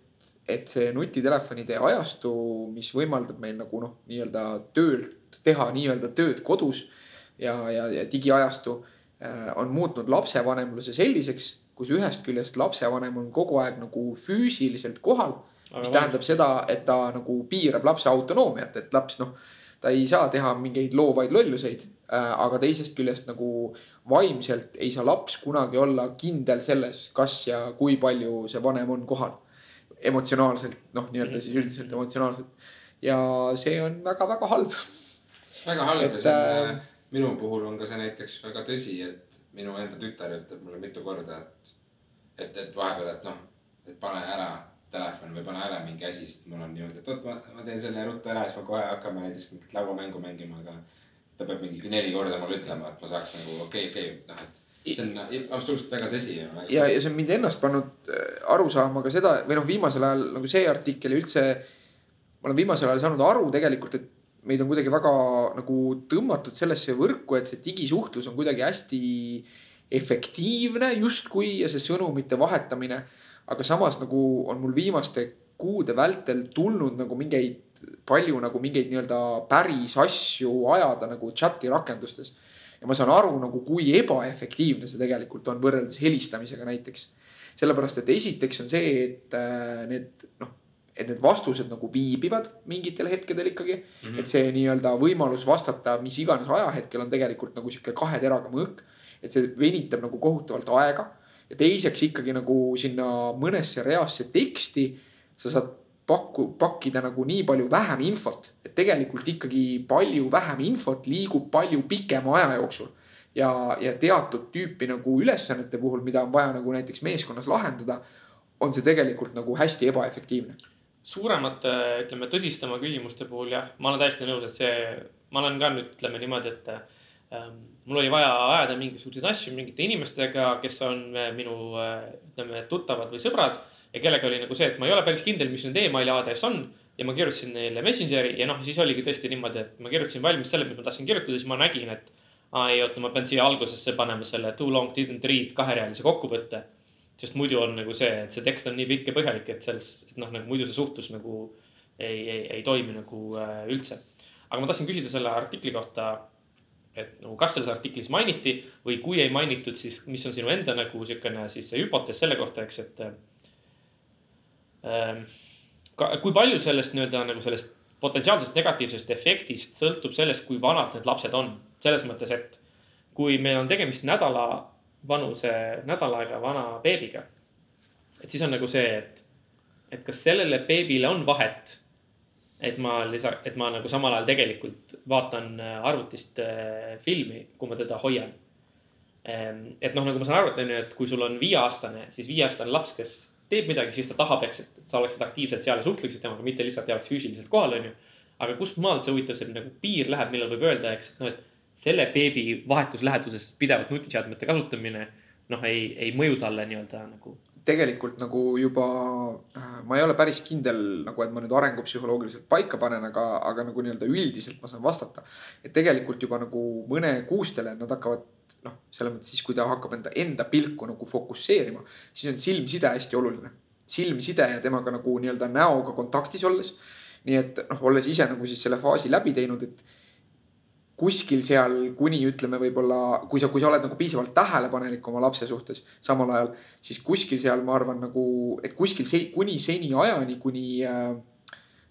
et see nutitelefonide ajastu, mis võimaldab meil nagu noh, nii-öelda töölt teha nii-öelda tööd kodus ja, ja, ja digiajastu äh, on muutnud lapsevanemluse selliseks, kus ühest küljest lapsevanem on kogu aeg nagu füüsiliselt kohal mis tähendab seda, et ta nagu piirab lapse autonoomiat, et laps noh, ta ei saa teha mingeid loovaid lolluseid. aga teisest küljest nagu vaimselt ei saa laps kunagi olla kindel selles, kas ja kui palju see vanem on kohal. emotsionaalselt, noh, nii-öelda siis üldiselt emotsionaalselt. ja see on väga-väga halb. väga halb Et, ja see on äh, äh..., minu puhul on ka see näiteks väga tõsi, et minu enda tütar ütleb mulle mitu korda, et, et, et vahepeal, et noh, et pane ära telefon või pane ära mingi asi, sest mul on niimoodi, et oot, ma, ma teen selle ruttu ära, siis me kohe hakkame näiteks mingit lauamängu mängima, aga ta peab mingi neli korda mulle ütlema, et ma saaks nagu okei okay,, okei okay,, noh, et see on absoluutselt väga tõsi. ja, ja see on mind ennast pannud äh, aru saama ka seda või noh, viimasel ajal nagu see artikkel ja üldse. ma olen viimasel ajal saanud aru tegelikult, et meid on kuidagi väga nagu tõmmatud sellesse võrku, et see digisuhtlus on kuidagi hästi efektiivne justkui ja see sõnumite vahetamine. aga samas nagu on mul viimaste kuude vältel tulnud nagu mingeid, palju nagu mingeid nii-öelda päris asju ajada nagu chat'i rakendustes ja ma saan aru nagu, kui ebaefektiivne see tegelikult on võrreldes helistamisega näiteks. sellepärast, et esiteks on see, et äh, need noh, et need vastused nagu viibivad mingitel hetkedel ikkagi mm. -hmm. et see nii-öelda võimalus vastata mis iganes ajahetkel on tegelikult nagu sihuke kahe teraga mõõk. et see venitab nagu kohutavalt aega ja teiseks ikkagi nagu sinna mõnesse reasse teksti sa saad pakku, pakkida nagu nii palju vähem infot, et tegelikult ikkagi palju vähem infot liigub palju pikema aja jooksul. Ja, ja teatud tüüpi nagu ülesannete puhul, mida on vaja nagu näiteks meeskonnas lahendada, on see tegelikult nagu hästi ebaefektiivne. suuremate, ütleme tõsistama küsimuste puhul jah, ma olen täiesti nõus, et see, ma olen ka nüüd ütleme niimoodi, et ähm, mul oli vaja ajada mingisuguseid asju mingite inimestega, kes on äh, minu äh, ütleme tuttavad või sõbrad ja kellega oli nagu see, et ma ei ole päris kindel, mis nende emaili aadress on ja ma kirjutasin neile Messengeri ja noh, siis oligi tõesti niimoodi, et ma kirjutasin valmis selle, mis ma tahtsin kirjutada, siis ma nägin, et aa ei oota, ma pean siia algusesse panema selle too long didn't read kaherealise kokkuvõtte. sest muidu on nagu see, et see tekst on nii pikk ja põhjalik, et selles, et noh, nagu muidu see suhtlus nagu ei, ei, ei toimi nagu äh, üldse. aga ma tahtsin küsida selle artikli kohta, et nagu kas selles artiklis mainiti või kui ei mainitud, siis mis on sinu enda nagu sihukene siis see hüpotees selle kohta, eks, et äh, kui palju sellest nii-öelda nagu sellest potentsiaalsest negatiivsest efektist sõltub sellest, kui vanad need lapsed on. Selles mõttes, et kui meil on tegemist nädala vanuse, nädal aega vana beebiga. et siis on nagu see, et, et kas sellele beebile on vahet. et ma lisa, et ma nagu samal ajal tegelikult vaatan äh, arvutist äh, filmi, kui ma teda hoian. Ehm, et noh, nagu ma saan aru, et on ju, et kui sul on viieaastane, siis viieaastane laps, kes teeb midagi, siis ta tahab, eks, et sa oleksid aktiivselt seal ja suhtleksid temaga, mitte lihtsalt ei oleks füüsiliselt kohal, onju. aga kust maalt see huvitav selline nagu piir läheb, millal võib öelda, eks, et noh, et selle beebi vahetus läheduses pidevalt nutiseadmete kasutamine noh, ei, ei mõju talle nii-öelda nagu. tegelikult nagu juba, äh, ma ei ole päris kindel nagu, et ma nüüd arengupsühholoogiliselt paika panen, aga, aga nagu nii-öelda üldiselt ma saan vastata. et tegelikult juba nagu mõne kuustele nad hakkavad noh, selles mõttes siis, kui ta hakkab enda, enda pilku nagu fokusseerima, siis on silmside hästi oluline. silmside ja temaga nagu nii-öelda näoga kontaktis olles. nii et noh, olles ise nagu siis selle faasi läbi teinud, et kuskil seal kuni ütleme, võib-olla kui sa, kui sa oled nagu piisavalt tähelepanelik oma lapse suhtes samal ajal, siis kuskil seal ma arvan nagu, et kuskil see kuni seni ajani, kuni äh,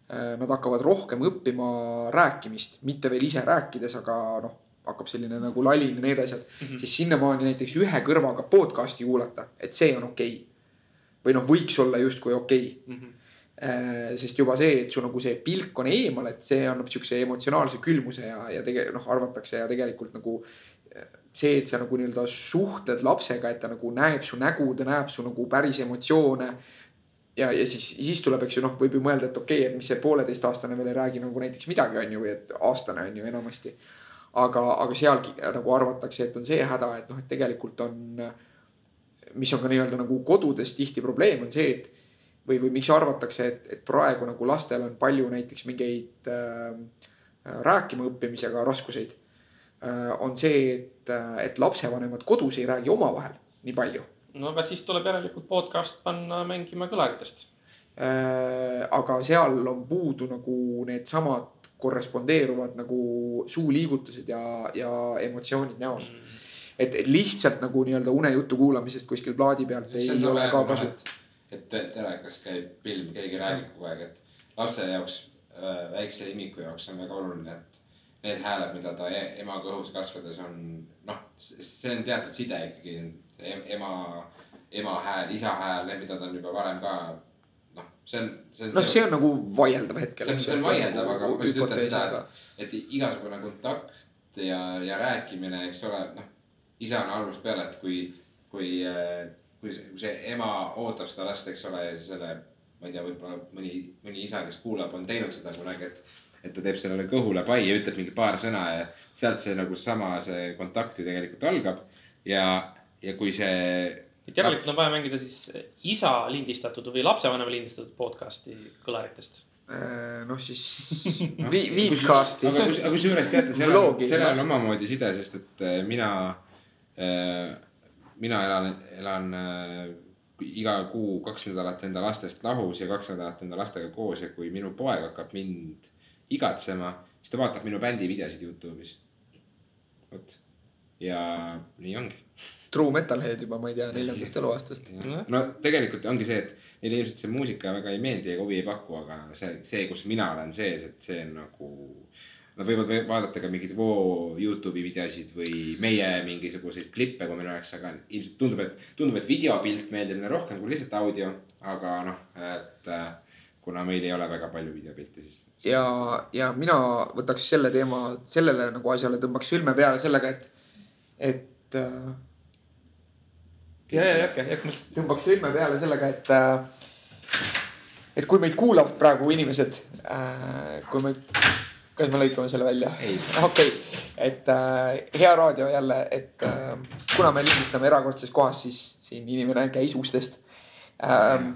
äh, nad hakkavad rohkem õppima rääkimist, mitte veel ise rääkides, aga noh, hakkab selline nagu lalin ja need asjad mm, -hmm. siis sinnamaani näiteks ühe kõrvaga podcast'i kuulata, et see on okei okay.. või noh, võiks olla justkui okei okay. mm. -hmm. Sest juba see, et sul nagu see pilk on eemal, et see annab siukse emotsionaalse külmuse ja, ja tege-, noh, arvatakse ja tegelikult nagu äh, see, et sa nagu nii-öelda suhtled lapsega, et ta nagu näeb su nägu, ta näeb su nagu päris emotsioone. ja, ja siis, siis tuleb, eks ju, noh, võib ju mõelda, et okei okay,, et mis see pooleteistaastane veel ei räägi nagu näiteks midagi, on ju, või et aastane on ju enamasti aga, aga sealgi nagu arvatakse, et on see häda, et noh, et tegelikult on, mis on ka nii-öelda nagu kodudes tihti probleem, on see, et või, või miks arvatakse, et, et praegu nagu lastel on palju näiteks mingeid äh, rääkima õppimisega raskuseid äh,. on see, et, et lapsevanemad kodus ei räägi omavahel nii palju. no aga siis tuleb järelikult podcast panna mängima kõlaritest äh,. aga seal on puudu nagu needsamad korrespondeeruvad nagu suuliigutused ja, ja emotsioonid näos mm. et, et lihtsalt nagu nii-öelda unejutu kuulamisest kuskil plaadi pealt ei ole ka kasu. Et telekas käib film, keegi räägib kogu aeg, et lapse jaoks äh,, väikse imiku jaoks on väga oluline, et need hääled, mida ta e ema kõhus kasvades on, noh, see on teatud side ikkagi ema, ema hääl, isa hääl, need, mida ta on juba varem ka see on, see on. noh, see on nagu vaieldav hetkel. see on, see on vaieldav, aga ma just ütlen seda, et, et igasugune kontakt ja, ja rääkimine, eks ole, noh. isa on algusest peale, et kui, kui, kui see, kui see ema ootab seda last, eks ole, ja selle. ma ei tea, võib-olla mõni, mõni isa, kes kuulab, on teinud seda kunagi, et. et ta teeb sellele kõhule pai ja ütleb mingi paar sõna ja sealt see nagu sama see kontakt ju tegelikult algab. ja, ja kui see et järelikult on vaja mängida siis isa lindistatud või lapsevanema lindistatud podcast'i kõlaritest. Äh, noh, siis no, viidcast'i. aga kus, aga kusjuures teate, seal on, seal on omamoodi side, sest et äh, mina äh,, mina elan, elan äh, iga kuu kaks nädalat enda lastest lahus ja kaks nädalat enda lastega koos ja kui minu poeg hakkab mind igatsema, siis ta vaatab minu bändi videosid Youtube'is. vot ja nii ongi. True metalhead juba, ma ei tea, neljandast eluaastast. no tegelikult ongi see, et neile ilmselt see muusika väga ei meeldi ega huvi ei paku, aga see, see, kus mina olen sees, et see on nagu. Nad võivad vaadata ka mingeid Voo Youtube'i videosid või meie mingisuguseid klippe, kui meil oleks, aga ilmselt tundub, et, tundub, et videopilt meeldib neile rohkem kui lihtsalt audio. aga noh, et kuna meil ei ole väga palju videopilte, siis. ja, ja mina võtaks selle teema, sellele nagu asjale tõmbaks filme peale sellega, et, et äh,. ja, ja jätke, jätke mõttes. tõmbaks filme peale sellega, et äh, et kui meid kuulavad praegu inimesed äh,, kui meid, kas me lõikame selle välja? okei okay., et äh, hea raadio jälle, et äh, kuna me lindistame erakordses kohas, siis siin inimene käis ustest ähm,.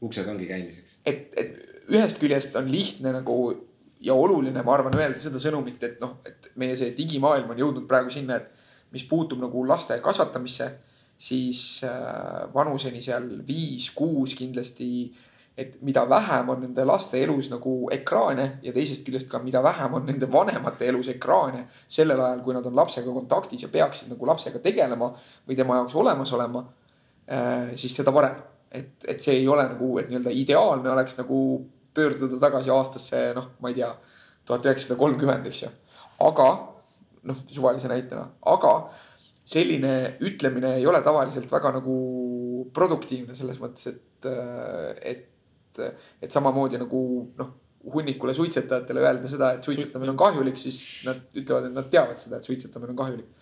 uksed ongi käimiseks. et, et ühest küljest on lihtne nagu ja oluline, ma arvan, öelda seda sõnumit, et noh, et meie see digimaailm on jõudnud praegu sinna, et mis puutub nagu laste kasvatamisse, siis äh, vanuseni seal viis-kuus kindlasti et mida vähem on nende laste elus nagu ekraane ja teisest küljest ka, mida vähem on nende vanemate elus ekraane sellel ajal, kui nad on lapsega kontaktis ja peaksid nagu lapsega tegelema või tema jaoks olemas olema. Äh, siis seda parem, et, et see ei ole nagu, et nii-öelda ideaalne oleks nagu pöörduda tagasi aastasse, noh, ma ei tea, tuhat üheksasada kolmkümmend, eks ju. aga noh, suvalise näitena, aga selline ütlemine ei ole tavaliselt väga nagu produktiivne selles mõttes, et, et et, et samamoodi nagu noh, hunnikule suitsetajatele öelda seda, et suitsetamine on kahjulik, siis nad ütlevad, et nad teavad seda, et suitsetamine on kahjulik.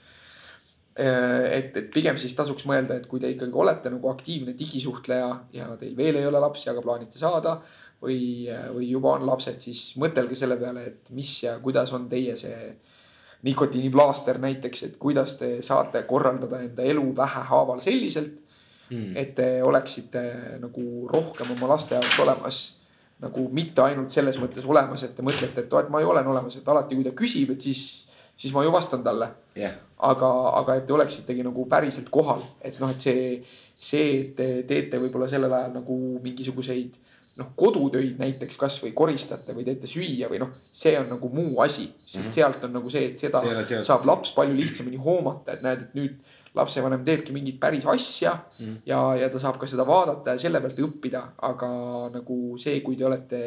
et, et pigem siis tasuks mõelda, et kui te ikkagi olete nagu aktiivne digisuhtleja ja teil veel ei ole lapsi, aga plaanite saada või, või juba on lapsed, siis mõtelge selle peale, et mis ja kuidas on teie see nikotiiniplaaster näiteks, et kuidas te saate korraldada enda elu vähehaaval selliselt mm.. et te oleksite nagu rohkem oma laste jaoks olemas nagu mitte ainult selles mõttes olemas, et te mõtlete, et oh, et ma ju olen olemas, et alati, kui ta küsib, et siis, siis ma ju vastan talle. Yeah.. aga, aga et te oleksitegi nagu päriselt kohal, et noh, et see, see, et te teete võib-olla sellel ajal nagu mingisuguseid noh, kodutöid näiteks kasvõi koristate või teete süüa või noh, see on nagu muu asi, sest mm -hmm. sealt on nagu see, et seda saab laps palju lihtsamini hoomata, et näed, et nüüd lapsevanem teebki mingit päris asja mm. ja, ja ta saab ka seda vaadata ja selle pealt õppida, aga nagu see, kui te olete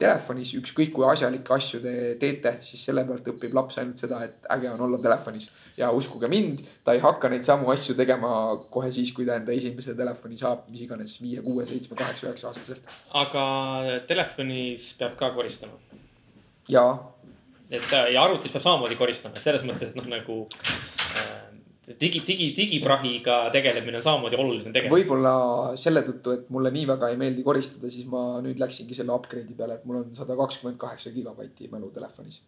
telefonis, ükskõik kui asjalikke asju te teete, siis selle pealt õpib laps ainult seda, et äge on olla telefonis. ja uskuge mind, ta ei hakka neid samu asju tegema kohe siis, kui ta enda esimese telefoni saab, mis iganes viie, kuue, seitsme, kaheksa, üheksa aastaselt. aga telefonis peab ka koristama? jaa. et ja arvutis peab samamoodi koristama, selles mõttes, et noh, nagu digi, digi, digiprahiga tegelemine on samamoodi oluline tegevus. võib-olla selle tõttu, et mulle nii väga ei meeldi koristada, siis ma nüüd läksingi selle upgrade'i peale, et mul on sada kakskümmend kaheksa gigabaiti mälu telefonis.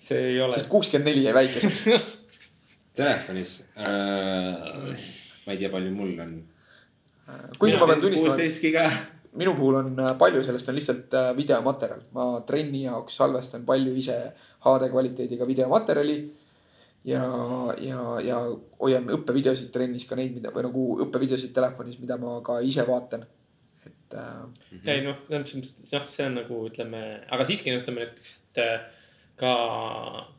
see ei ole. sest kuuskümmend neli jäi väikeseks telefonis äh,, ma ei tea, palju mul on. kuigi ma pean tunnistama. kuusteist giga minu puhul on äh, palju sellest on lihtsalt äh, videomaterjal, ma trenni jaoks salvestan palju ise HD kvaliteediga videomaterjali ja, ja, ja hoian õppevideosid trennis ka neid, mida või nagu õppevideosid telefonis, mida ma ka ise vaatan, et äh.... ei noh, selles mõttes jah, see on nagu ütleme, aga siiski ütleme näiteks, et äh, ka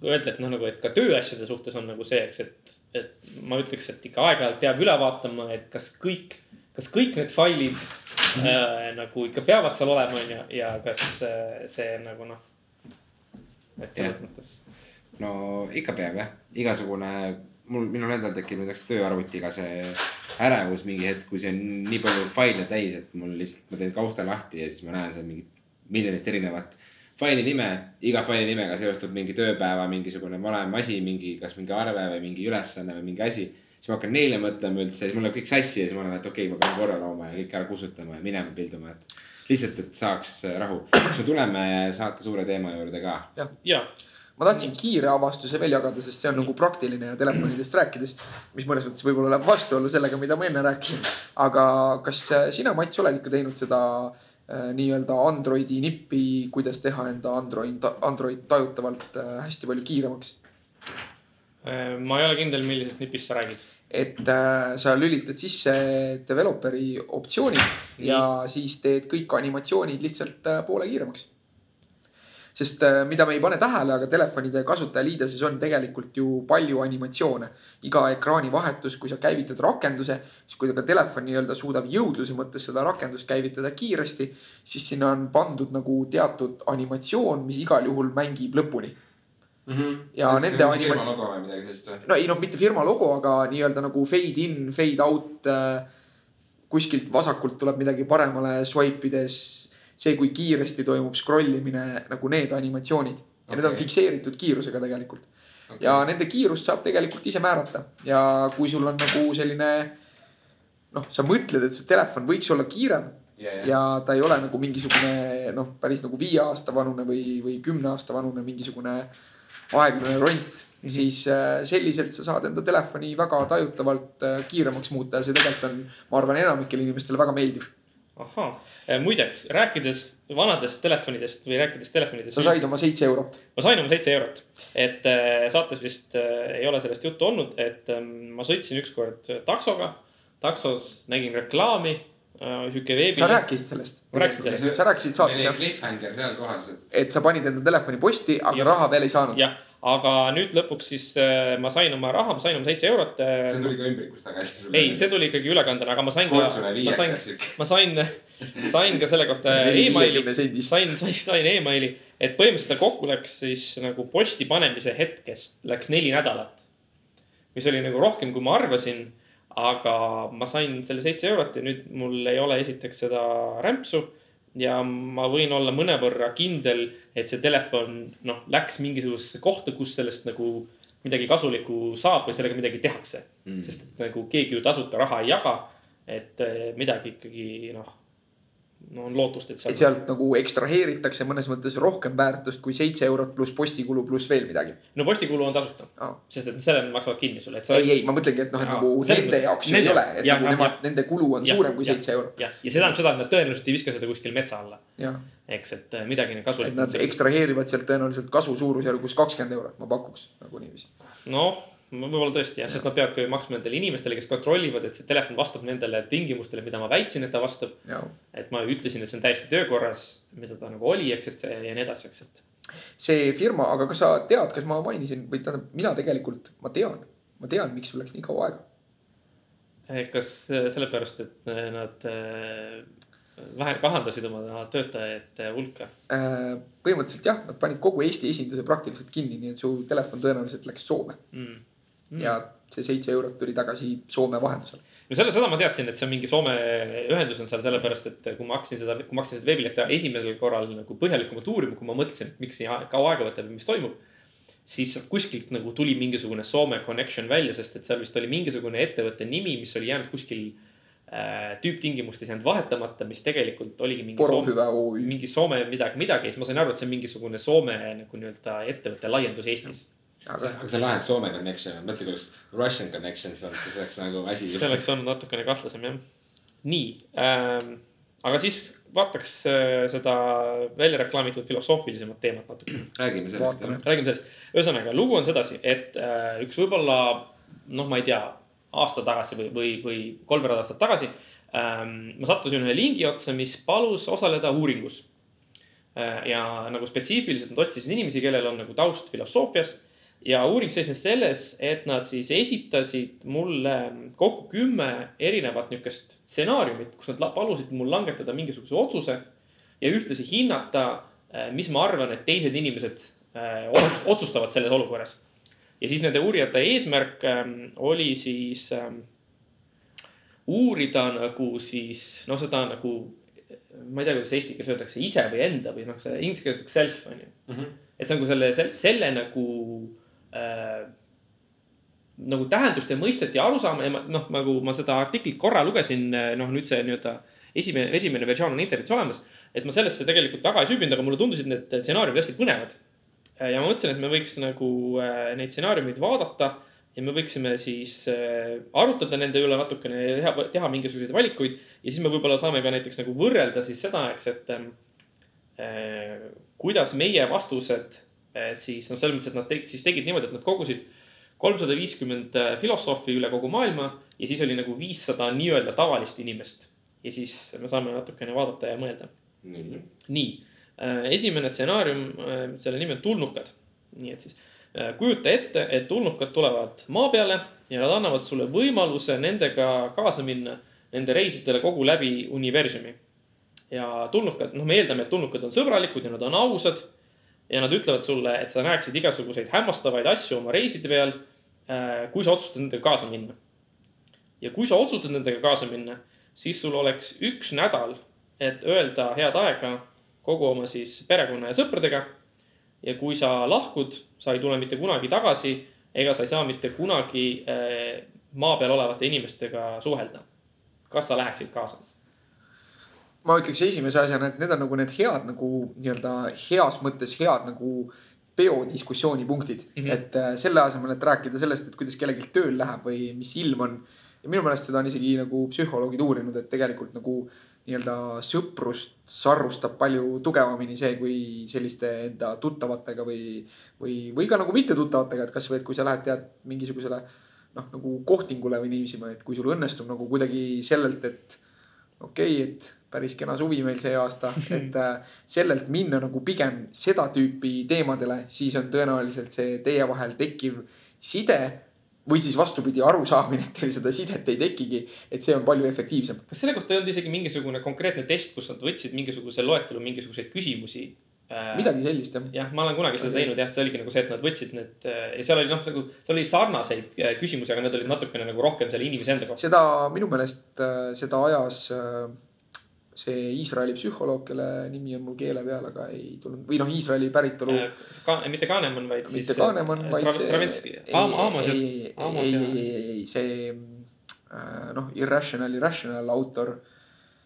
öelda, et noh, nagu, et ka tööasjade suhtes on nagu see, eks, et, et ma ütleks, et ikka aeg-ajalt peab üle vaatama, et kas kõik, kas kõik need failid äh, nagu ikka peavad seal olema, on ju, ja kas äh, see nagu noh. et selles mõttes no ikka peab jah, igasugune, mul, minul endal tekib näiteks tööarvutiga see ärevus mingi hetk, kui see on nii palju faile täis, et mul lihtsalt, ma teen kausta lahti ja siis ma näen seal mingit miljonit erinevat faili nime, iga faili nimega seostub mingi tööpäeva mingisugune valem asi, mingi, kas mingi arve või mingi ülesanne või mingi asi. siis ma hakkan neile mõtlema üldse, siis mul läheb kõik sassi ja siis ma olen, et okei okay,, ma pean korra looma ja kõik ära kustutama ja minema pilduma, et lihtsalt, et saaks rahu. kas me tuleme saate suure teema juurde ka? jah ja ma tahtsin kiire avastuse veel jagada, sest see on nagu praktiline ja telefonidest rääkides, mis mõnes mõttes võib-olla läheb vastuollu sellega, mida ma enne rääkisin. aga kas sina, Mats, oled ikka teinud seda äh, nii-öelda Androidi nippi, kuidas teha enda Android, Android tajutavalt äh, hästi palju kiiremaks? Äh, ma ei ole kindel, millisest nipist sa räägid et äh, sa lülitad sisse developeri optsioonid ja siis teed kõik animatsioonid lihtsalt äh, poole kiiremaks sest äh, mida me ei pane tähele, aga telefonide kasutajaliideses on tegelikult ju palju animatsioone. iga ekraanivahetus, kui sa käivitad rakenduse, siis kui ka telefon nii-öelda suudab jõudluse mõttes seda rakendust käivitada kiiresti, siis sinna on pandud nagu teatud animatsioon, mis igal juhul mängib lõpuni Mm -hmm. ja et nende animatsioon. no ei noh, mitte firma logo, aga nii-öelda nagu fade in, fade out äh, kuskilt vasakult tuleb midagi paremale swipe ides. See, kui kiiresti toimub scroll imine, nagu need animatsioonid ja okay. need on fikseeritud kiirusega tegelikult ja nende kiirust saab tegelikult ise määrata ja kui sul on nagu selline noh, sa mõtled, et see telefon võiks olla kiirem ja, ja. ja ta ei ole nagu mingisugune noh, päris nagu viie aasta vanune või, või kümne aasta vanune mingisugune aeglane ront mm. -hmm. siis äh, selliselt sa saad enda telefoni väga tajutavalt äh, kiiremaks muuta ja see tegelikult on, ma arvan, enamikele inimestele väga meeldiv. Ahhaa, muideks rääkides vanadest telefonidest või rääkides telefonidest. sa said oma seitse eurot. ma sain oma seitse eurot, et äh, saates vist äh, ei ole sellest juttu olnud, et ähm, ma sõitsin ükskord taksoga. taksos nägin reklaami äh,, sihuke veebi. sa rääkisid sellest. Ma rääkisin sellest. sa rääkisid saates meil jah, oli cliffhanger seal kohas, et et sa panid enda telefoni posti, aga Jah. raha veel ei saanud. jah, aga nüüd lõpuks siis äh, ma sain oma raha, ma sain oma seitse eurot äh, see tuli ka ümbrikust tagasi. ei, see tuli ikkagi ülekandena, aga ma sain ka ma sain ma sain, sain ka selle kohta emaili, sain, sain, sain emaili, et põhimõtteliselt kokku läks siis nagu posti panemise hetkest läks neli nädalat. mis oli nagu rohkem, kui ma arvasin. aga ma sain selle seitse eurot ja nüüd mul ei ole esiteks seda rämpsu. Ja ma võin olla mõnevõrra kindel, et see telefon noh, läks mingisugusesse kohta, kus sellest nagu midagi kasulikku saab või sellega midagi tehakse mm.. sest et nagu keegi ju tasuta raha ei jaga. et eh, midagi ikkagi noh, no on lootust, et et seal. sealt nagu ekstraheeritakse mõnes mõttes rohkem väärtust kui seitse eurot pluss postikulu pluss veel midagi no postikulu on tasuta, oh.. sest et selle maksavad kinni sulle, et sa. ei, ei, ma mõtlengi, et noh, et nagu nende jaoks ju ei ole, et jah, nagu jah, nemad, nende kulu on Jah, suurem kui seitse eurot. jah, ja see tähendab seda, et nad tõenäoliselt ei viska seda kuskil metsa alla, eks, et eh, midagi et kasulikku. nad ekstraheerivad sealt tõenäoliselt kasu suurusjärgus kakskümmend eurot, ma pakuks nagu niiviisi. noh, võib-olla tõesti jah, sest nad peavad ka ju maksma nendele inimestele, kes kontrollivad, et see telefon vastab nendele tingimustele, mida ma väitsin, et ta vastab. et ma ütlesin, et see on täiesti töökorras, mida ta nagu oli, eks, et ja nii edasi, eks, et. see firma, aga kas sa tead, kas ma mainisin või tähendab, mina tegelikult, ma tean, ma tean, miks sul läks nii kaua aega. Eh, kas eh, sellepärast, et eh, nad vähe kahandasid oma töötajate hulka? Põhimõtteliselt jah, nad panid kogu Eesti esinduse praktiliselt kinni, nii et su telefon tõenäoliselt läks Soome Mm. Mm. ja see seitse eurot tuli tagasi Soome vahendusel. no selle, seda ma teadsin, et see on mingi Soome ühendus on seal sellepärast, et kui ma hakkasin seda, kui ma hakkasin seda veebilehte esimesel korral nagu põhjalikumalt uurima, kui ma mõtlesin, et miks nii kaua aega võtab ja mis toimub. siis kuskilt nagu tuli mingisugune Soome connection välja, sest et seal vist oli mingisugune ettevõtte nimi, mis oli jäänud kuskil äh, tüüptingimustes jäänud vahetamata, mis tegelikult oligi mingi Soome, mingi Soome midagi, midagi ja siis ma sain aru, et see on mingisugune Soome nagu nii-öelda ettevõtte laiendus Eestis. Aga aga sa lahed Soome connection, mõtle, kui oleks Russian connections olnud, siis oleks nagu asi. see oleks olnud natukene kahtlasem jah. nii ähm,, aga siis vaataks äh, seda välja reklaamitud filosoofilisemat teemat natuke. räägime sellest jah. räägime sellest, ühesõnaga lugu on sedasi, et äh, üks võib-olla noh, ma ei tea, aasta tagasi või, või, või kolmveerand aastat tagasi ähm,. ma sattusin ühe lingi otsa, mis palus osaleda uuringus äh,. ja nagu spetsiifiliselt nad otsisid inimesi, kellel on nagu taust filosoofias ja uuring seisnes selles, et nad siis esitasid mulle kokku kümme erinevat niisugust stsenaariumit, kus nad palusid mul langetada mingisuguse otsuse ja ühtlasi hinnata, mis ma arvan, et teised inimesed äh, otsust- otsustavad selles olukorras. ja siis nende uurijate eesmärk ähm, oli siis ähm, uurida nagu siis noh, seda nagu ma ei tea, kuidas eesti keeles öeldakse ise või enda või noh, see inglise keeles self on ju. et see on nagu selle, selle nagu äh, nagu tähendust ja mõistet ja arusaama ja noh, nagu ma seda artiklit korra lugesin, noh nüüd see nii-öelda esimene, esimene versioon on internetis olemas. et ma sellesse tegelikult väga ei süübinud, aga mulle tundusid need stsenaariumid hästi põnevad. ja ma mõtlesin, et me võiks nagu äh, neid stsenaariumeid vaadata ja me võiksime siis äh, arutada nende üle natukene ja teha, teha mingisuguseid valikuid. ja siis me võib-olla saame ka näiteks nagu võrrelda siis seda, eks, et ähm, äh, kuidas meie vastused äh, siis noh, selles mõttes, et nad tegid, siis tegid niimoodi, et nad kogusid kolmsada viiskümmend filosoofi üle kogu maailma ja siis oli nagu viissada nii-öelda tavalist inimest. ja siis me saame natukene vaadata ja mõelda nii, nii, esimene stsenaarium, selle nimi on tulnukad. nii et siis äh, kujuta ette, et tulnukad tulevad maa peale ja nad annavad sulle võimaluse nendega kaasa minna nende reisidele kogu läbi universumi. ja tulnukad, noh, me eeldame, et tulnukad on sõbralikud ja nad on ausad. Ja nad ütlevad sulle, et sa näeksid igasuguseid hämmastavaid asju oma reiside peal, kui sa otsustad nendega kaasa minna. ja kui sa otsustad nendega kaasa minna, siis sul oleks üks nädal, et öelda head aega kogu oma siis perekonna ja sõpradega. ja kui sa lahkud, sa ei tule mitte kunagi tagasi ega sa ei saa mitte kunagi äh, maa peal olevate inimestega suhelda. kas sa läheksid kaasa? Ma ütleks esimese asjana, et need on nagu need head nagu nii-öelda heas mõttes head nagu peodiskussiooni punktid mm. -hmm. et äh, selle asemel, et rääkida sellest, et kuidas kellelgi tööl läheb või mis ilm on. ja minu meelest seda on isegi nagu psühholoogid uurinud, et tegelikult nagu nii-öelda sõprust sarrustab palju tugevamini see, kui selliste enda tuttavatega või, või, või ka nagu mittetuttavatega, et kasvõi, et kui sa lähed tead mingisugusele noh, nagu kohtingule või niiviisi, et kui sul õnnestub nagu kuidagi sellelt, et okei okay,, et päris kena suvi meil see aasta, et äh, sellelt minna nagu pigem seda tüüpi teemadele, siis on tõenäoliselt see teie vahel tekkiv side või siis vastupidi, arusaamine, et teil seda sidet ei tekigi, et see on palju efektiivsem. kas selle kohta ei olnud isegi mingisugune konkreetne test, kus nad võtsid mingisuguse loetelu mingisuguseid küsimusi Äh, midagi sellist jah. jah, ma olen kunagi seda teinud jah, see oligi nagu see, et nad võtsid need äh, ja seal oli noh, nagu seal oli sarnaseid äh, küsimusi, aga need olid natukene nagu rohkem selle inimese enda kohta. seda minu meelest, seda ajas see Iisraeli psühholoog, kelle nimi on mul keele peal, aga ei tulnud või noh, Iisraeli päritolu ka,. mitte Kahnemann, vaid mitte siis. mitte Kahnemann, vaid see. Travinski, Amos. ei, ei, ei, ei, ei, see noh, Irrational, Irrational autor,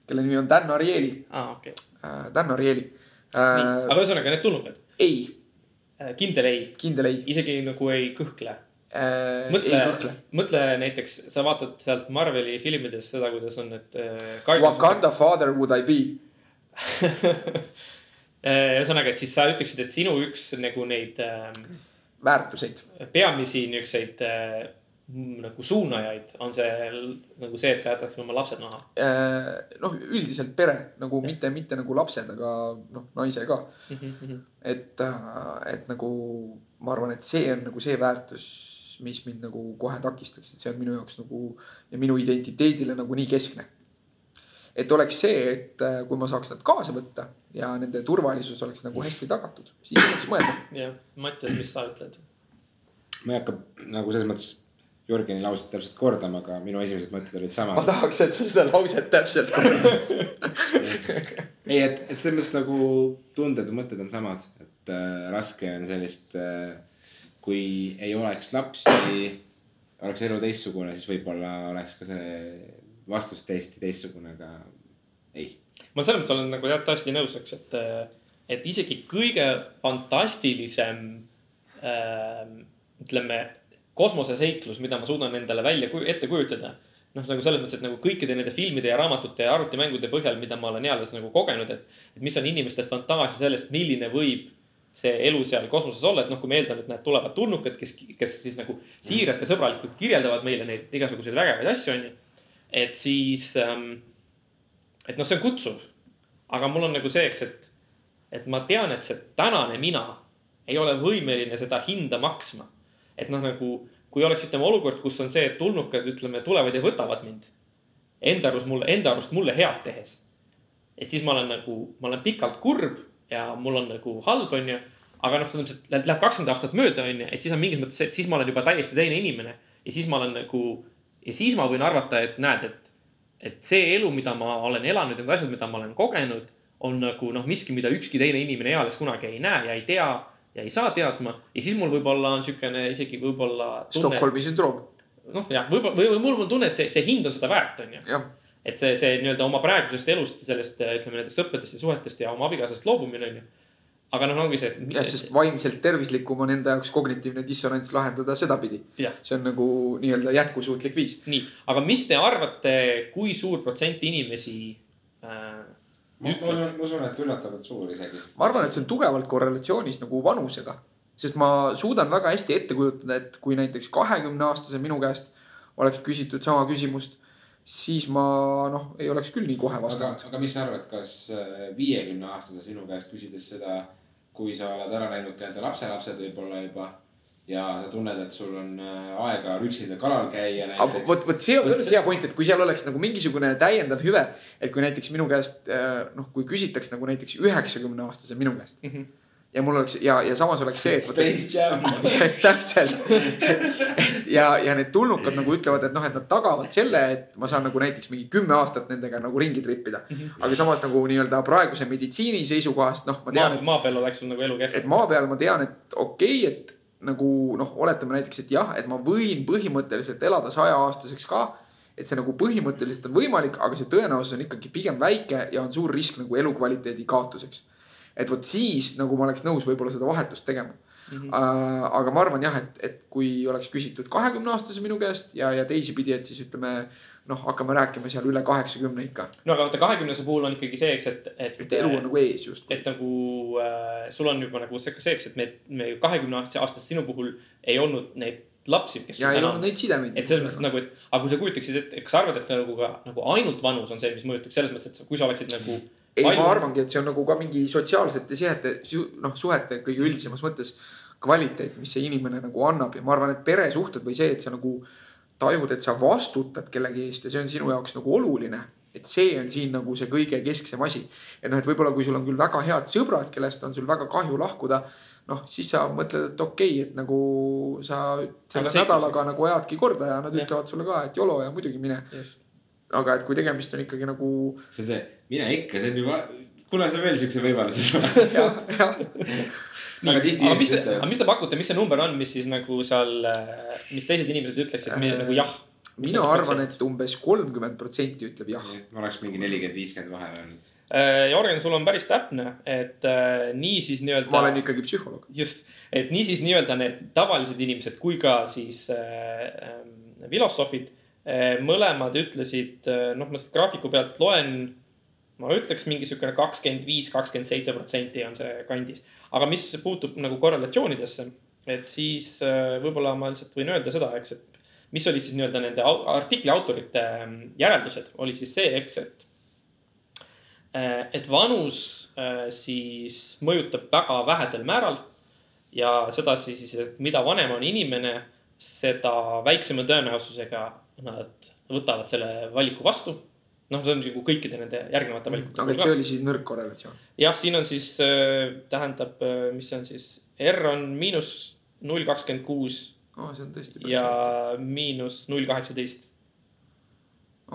kelle nimi on Dan Ariely. ah,, okei okay.. Dan Ariely äh,. aga ühesõnaga need tulnukad? ei. Äh, kindel ei? kindel ei. isegi nagu ei kõhkle äh,? mõtle, mõtle näiteks, sa vaatad sealt Marveli filmidest seda, kuidas on need äh,. Wakanda father would I be äh, ühesõnaga, et siis sa ütleksid, et sinu üks nagu neid äh,. väärtuseid. peamisi niukseid äh, nagu suunajaid, on see nagu see, et sa jätad oma lapsed maha? Äh, noh, üldiselt pere nagu ja. mitte, mitte nagu lapsed, aga noh, naise ka mm. -hmm. et, äh, et nagu ma arvan, et see on nagu see väärtus, mis mind nagu kohe takistaks, et see on minu jaoks nagu ja minu identiteedile nagu nii keskne. et oleks see, et äh, kui ma saaks nad kaasa võtta ja nende turvalisus oleks nagu hästi tagatud, siis võiks mõelda. jah, Mattias, mis sa ütled? ma ei hakka nagu selles mõttes Jürgeni lauset täpselt kordama, aga minu esimesed mõtted olid samad. ma tahaks, et sa seda lauset täpselt kordaks ei, et, et selles mõttes nagu tunded ja mõtted on samad, et äh, raske on sellist äh,, kui ei oleks lapsi, oleks elu teistsugune, siis võib-olla oleks ka see vastus täiesti teistsugune, aga ei. ma selles mõttes olen nagu jah täiesti nõus, eks, et, et isegi kõige fantastilisem äh, ütleme kosmoseseiklus, mida ma suudan endale välja, ette kujutada. noh, nagu selles mõttes, et nagu kõikide nende filmide ja raamatute ja arvutimängude põhjal, mida ma olen eales nagu kogenud, et. et mis on inimeste fantaasia sellest, milline võib see elu seal kosmoses olla, et noh, kui me eeldame, et näed, tulevad tulnukad, kes, kes siis nagu siiralt ja sõbralikult kirjeldavad meile neid igasuguseid vägevaid asju, onju. et siis ähm,, et noh, see on kutsuv. aga mul on nagu see, eks, et, et ma tean, et see tänane mina ei ole võimeline seda hinda maksma et noh, nagu kui oleks, ütleme olukord, kus on see, et tulnukad, ütleme, tulevad ja võtavad mind. Enda arust mulle, enda arust mulle head tehes. et siis ma olen nagu, ma olen pikalt kurb ja mul on nagu halb, onju. aga noh, selles mõttes, et läheb kakskümmend aastat mööda, onju, et siis on mingis mõttes et siis ma olen juba täiesti teine inimene. ja siis ma olen nagu, ja siis ma võin arvata, et näed, et, et see elu, mida ma olen elanud, need asjad, mida ma olen kogenud, on nagu noh, miski, mida ükski teine inimene eales kunagi ei näe ja ei tea ja ei saa teadma ja siis mul võib-olla on siukene isegi võib-olla. Stockholmi sündroom. noh, jah, võib-olla või, või mul on tunne, et see, see hind on seda väärt, on ju. Et see, see nii-öelda oma praegusest elust, sellest ütleme nendest sõpradest ja suhetest ja oma abikaasast loobumine on ju aga noh, ongi see. jah, sest vaimselt tervislikum on enda jaoks kognitiivne dissonants lahendada sedapidi. see on nagu nii-öelda jätkusuutlik viis. nii, aga mis te arvate, kui suur protsent inimesi äh, ma usun, ma usun, et üllatavalt suur isegi. ma arvan, et see on tugevalt korrelatsioonis nagu vanusega. sest ma suudan väga hästi ette kujutada, et kui näiteks kahekümne aastase minu käest oleks küsitud sama küsimust, siis ma noh, ei oleks küll nii kohe vastanud. aga mis sa arvad, kas äh, viiekümne aastase sinu käest küsides seda, kui sa oled ära näinud ka enda lapselapsed võib-olla juba ja sa tunned, et sul on äh, aega üksinda kalal käia näiteks. vot, vot see on küll hea point, et kui seal oleks nagu mingisugune täiendav hüve, et kui näiteks minu käest äh, noh, kui küsitaks nagu näiteks üheksakümne aastase minu käest mm. -hmm. Ja mul oleks ja, ja samas oleks see, et. Space Jam. täpselt. ja, ja need tulnukad nagu ütlevad, et noh, et nad tagavad selle, et ma saan nagu näiteks mingi kümme aastat nendega nagu ringi tripida. aga samas nagu nii-öelda praeguse meditsiini seisukohast, noh, ma tean, et, maa peal oleks sul nagu elu kehv et. maa peal ma tean, et okei okay,, et nagu noh, oletame näiteks, et jah, et ma võin põhimõtteliselt elada sajaaastaseks ka et see nagu põhimõtteliselt on võimalik, aga see tõenäosus on ikkagi pigem väike ja on suur risk nagu elukvaliteedi kaotuseks. Et vot siis nagu ma oleks nõus võib-olla seda vahetust tegema mm. -hmm. aga ma arvan jah, et, et kui oleks küsitud kahekümne aastase minu käest ja, ja teisipidi, et siis ütleme noh, hakkame rääkima seal üle kaheksakümne ikka. no aga vaata kahekümnese puhul on ikkagi see, eks, et, et. et elu on nagu ees justkui. et nagu äh, sul on juba nagu see see, eks, et me, me kahekümne aastast sinu puhul ei olnud neid lapsi, kes. ja ei olnud neid sidemeid. et selles mõttes nagu, et aga kui sa kujutaksid ette, kas sa arvad, et nagu ka nagu ainult vanus on see, mis mõjutaks selles mõttes, et kui sa oleksid nagu. ei, ma arvangi, et see on nagu ka mingi sotsiaalsete sihete, noh suhete kõige üldisemas mõttes kvaliteet, mis see inimene nagu annab ja ma arvan, et peresuhted või see, et sa nagu tajud, et sa vastutad kellegi eest ja see on sinu jaoks nagu oluline. et see on siin nagu see kõige kesksem asi. et noh, et võib-olla kui sul on küll väga head sõbrad, kellest on sul väga kahju lahkuda, noh siis sa mõtled, et okei okay,, et nagu sa selle nädalaga nagu ajadki korda ja nad Jah. ütlevad sulle ka, et jolo ja muidugi mine. Aga et kui tegemist on ikkagi nagu see on see, mine ikka, see on juba, kuna sa veel siukse võimaluse saad. jah, jah aga mis te, aga mis te pakute, mis see number on, mis siis nagu seal, mis teised inimesed ütleksid Äh, äh, nagu jah? mina arvan, et umbes kolmkümmend protsenti ütleb jah. ma oleks mingi nelikümmend, viiskümmend vahele öelnud. äh,. Jörgen, sul on päris täpne, et äh, nii siis nii-öelda. ma olen ikkagi psühholoog. just, et niisiis nii-öelda need tavalised inimesed kui ka siis äh, äh, filosoofid äh, mõlemad ütlesid, noh, ma siit graafiku pealt loen. ma ütleks mingi siukene kakskümmend viis, kakskümmend seitse protsenti on see kandis, aga mis puutub nagu korrelatsioonidesse, et siis äh, võib-olla ma lihtsalt võin öelda seda, eks, et mis oli siis nii-öelda nende artikli autorite ähm, järeldused, oli siis see, eks, et et vanus siis mõjutab väga vähesel määral ja sedasi siis, et mida vanem on inimene, seda väiksema tõenäosusega nad võtavad selle valiku vastu. noh, see on nagu kõikide nende järgnevate valikute aga see oli siis nõrk korrelatsioon. jah, siin on siis äh, tähendab, mis see on siis, R on miinus null kakskümmend kuus aa, see on tõesti ja miinus null kaheksateist.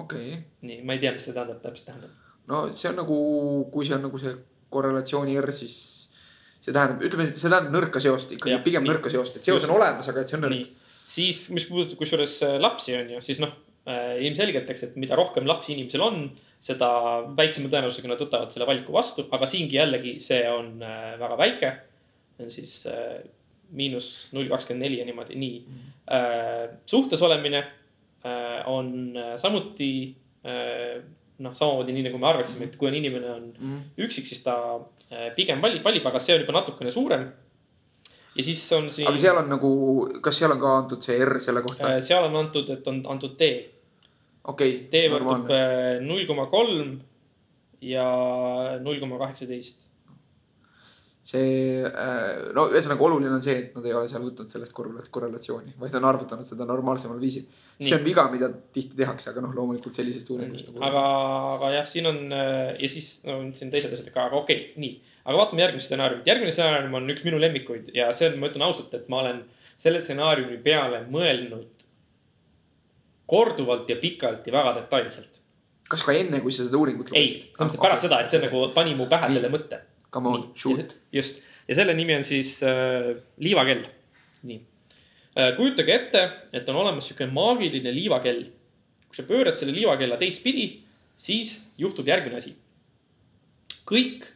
okei, nii, ma ei tea, mis see tähendab, täpselt tähendab. no see on nagu, kui see on nagu see korrelatsiooni R, siis see tähendab, ütleme, see tähendab nõrka seost ikkagi pigem nii. nõrka seost, et seos on olemas, aga et see on nõrk. siis, mis puudutab kusjuures äh, lapsi on ju, siis noh äh, ilmselgelt, eks, et mida rohkem lapsi inimesel on, seda väiksema tõenäosusega nad võtavad selle valiku vastu, aga siingi jällegi see on äh, väga väike. on siis miinus null kakskümmend neli ja niimoodi, nii äh,. suhtes olemine on samuti noh, samamoodi nii nagu me arvasime, et kui on inimene on mm.. üksik, siis ta pigem valib, valib, aga see on juba natukene suurem. Ja siis on siin. aga seal on nagu, kas seal on ka antud see R selle kohta? Äh, seal on antud, et on antud D. okei D okay,, võrdub normaalne. äh, null koma kolm ja null koma kaheksateist. see, no ühesõnaga oluline on see, et nad ei ole seal võtnud sellest korrela- korrelatsiooni, vaid on arvutanud seda normaalsemal viisil. see on viga, mida tihti tehakse, aga noh, loomulikult sellisest uuringust nagu. aga, aga jah, siin on äh, ja siis no, on siin teised asjad ka, aga okei okay,, nii. Aga vaatame järgmist stsenaariumit, järgmine stsenaarium on üks minu lemmikuid ja see on, ma ütlen ausalt, et ma olen selle stsenaariumi peale mõelnud korduvalt ja pikalt ja väga detailselt. kas ka enne, kui sa seda uuringut ei, selles mõttes pärast seda, et see nagu pani mu pähe Nii. selle mõtte Come on, shoot. just ja selle nimi on siis äh, liivakell. nii äh,, kujutage ette, et on olemas sihuke maagiline liivakell. kui sa pöörad selle liivakella teistpidi, siis juhtub järgmine asi. kõik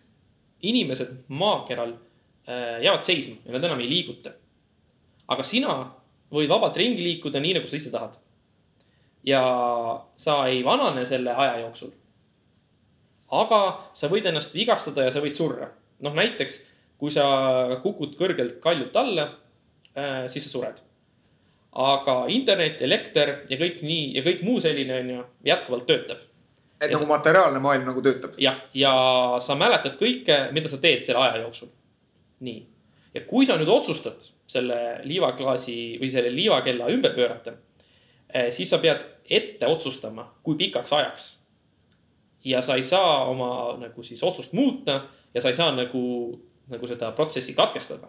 inimesed maakeral äh, jäävad seisma ja nad enam ei liiguta. aga sina võid vabalt ringi liikuda nii, nagu sa ise tahad. ja sa ei vanane selle aja jooksul aga sa võid ennast vigastada ja sa võid surra. noh, näiteks kui sa kukud kõrgelt kaljult alla, siis sa sured. aga internet, elekter ja kõik nii ja kõik muu selline on ju jätkuvalt töötab. Et Ja nagu materiaalne maailm nagu töötab. jah, ja sa mäletad kõike, mida sa teed selle aja jooksul. nii, ja kui sa nüüd otsustad selle liivaklaasi või selle liivakella ümber pöörata, siis sa pead ette otsustama, kui pikaks ajaks. ja sa ei saa oma nagu siis otsust muuta ja sa ei saa nagu nagu seda protsessi katkestada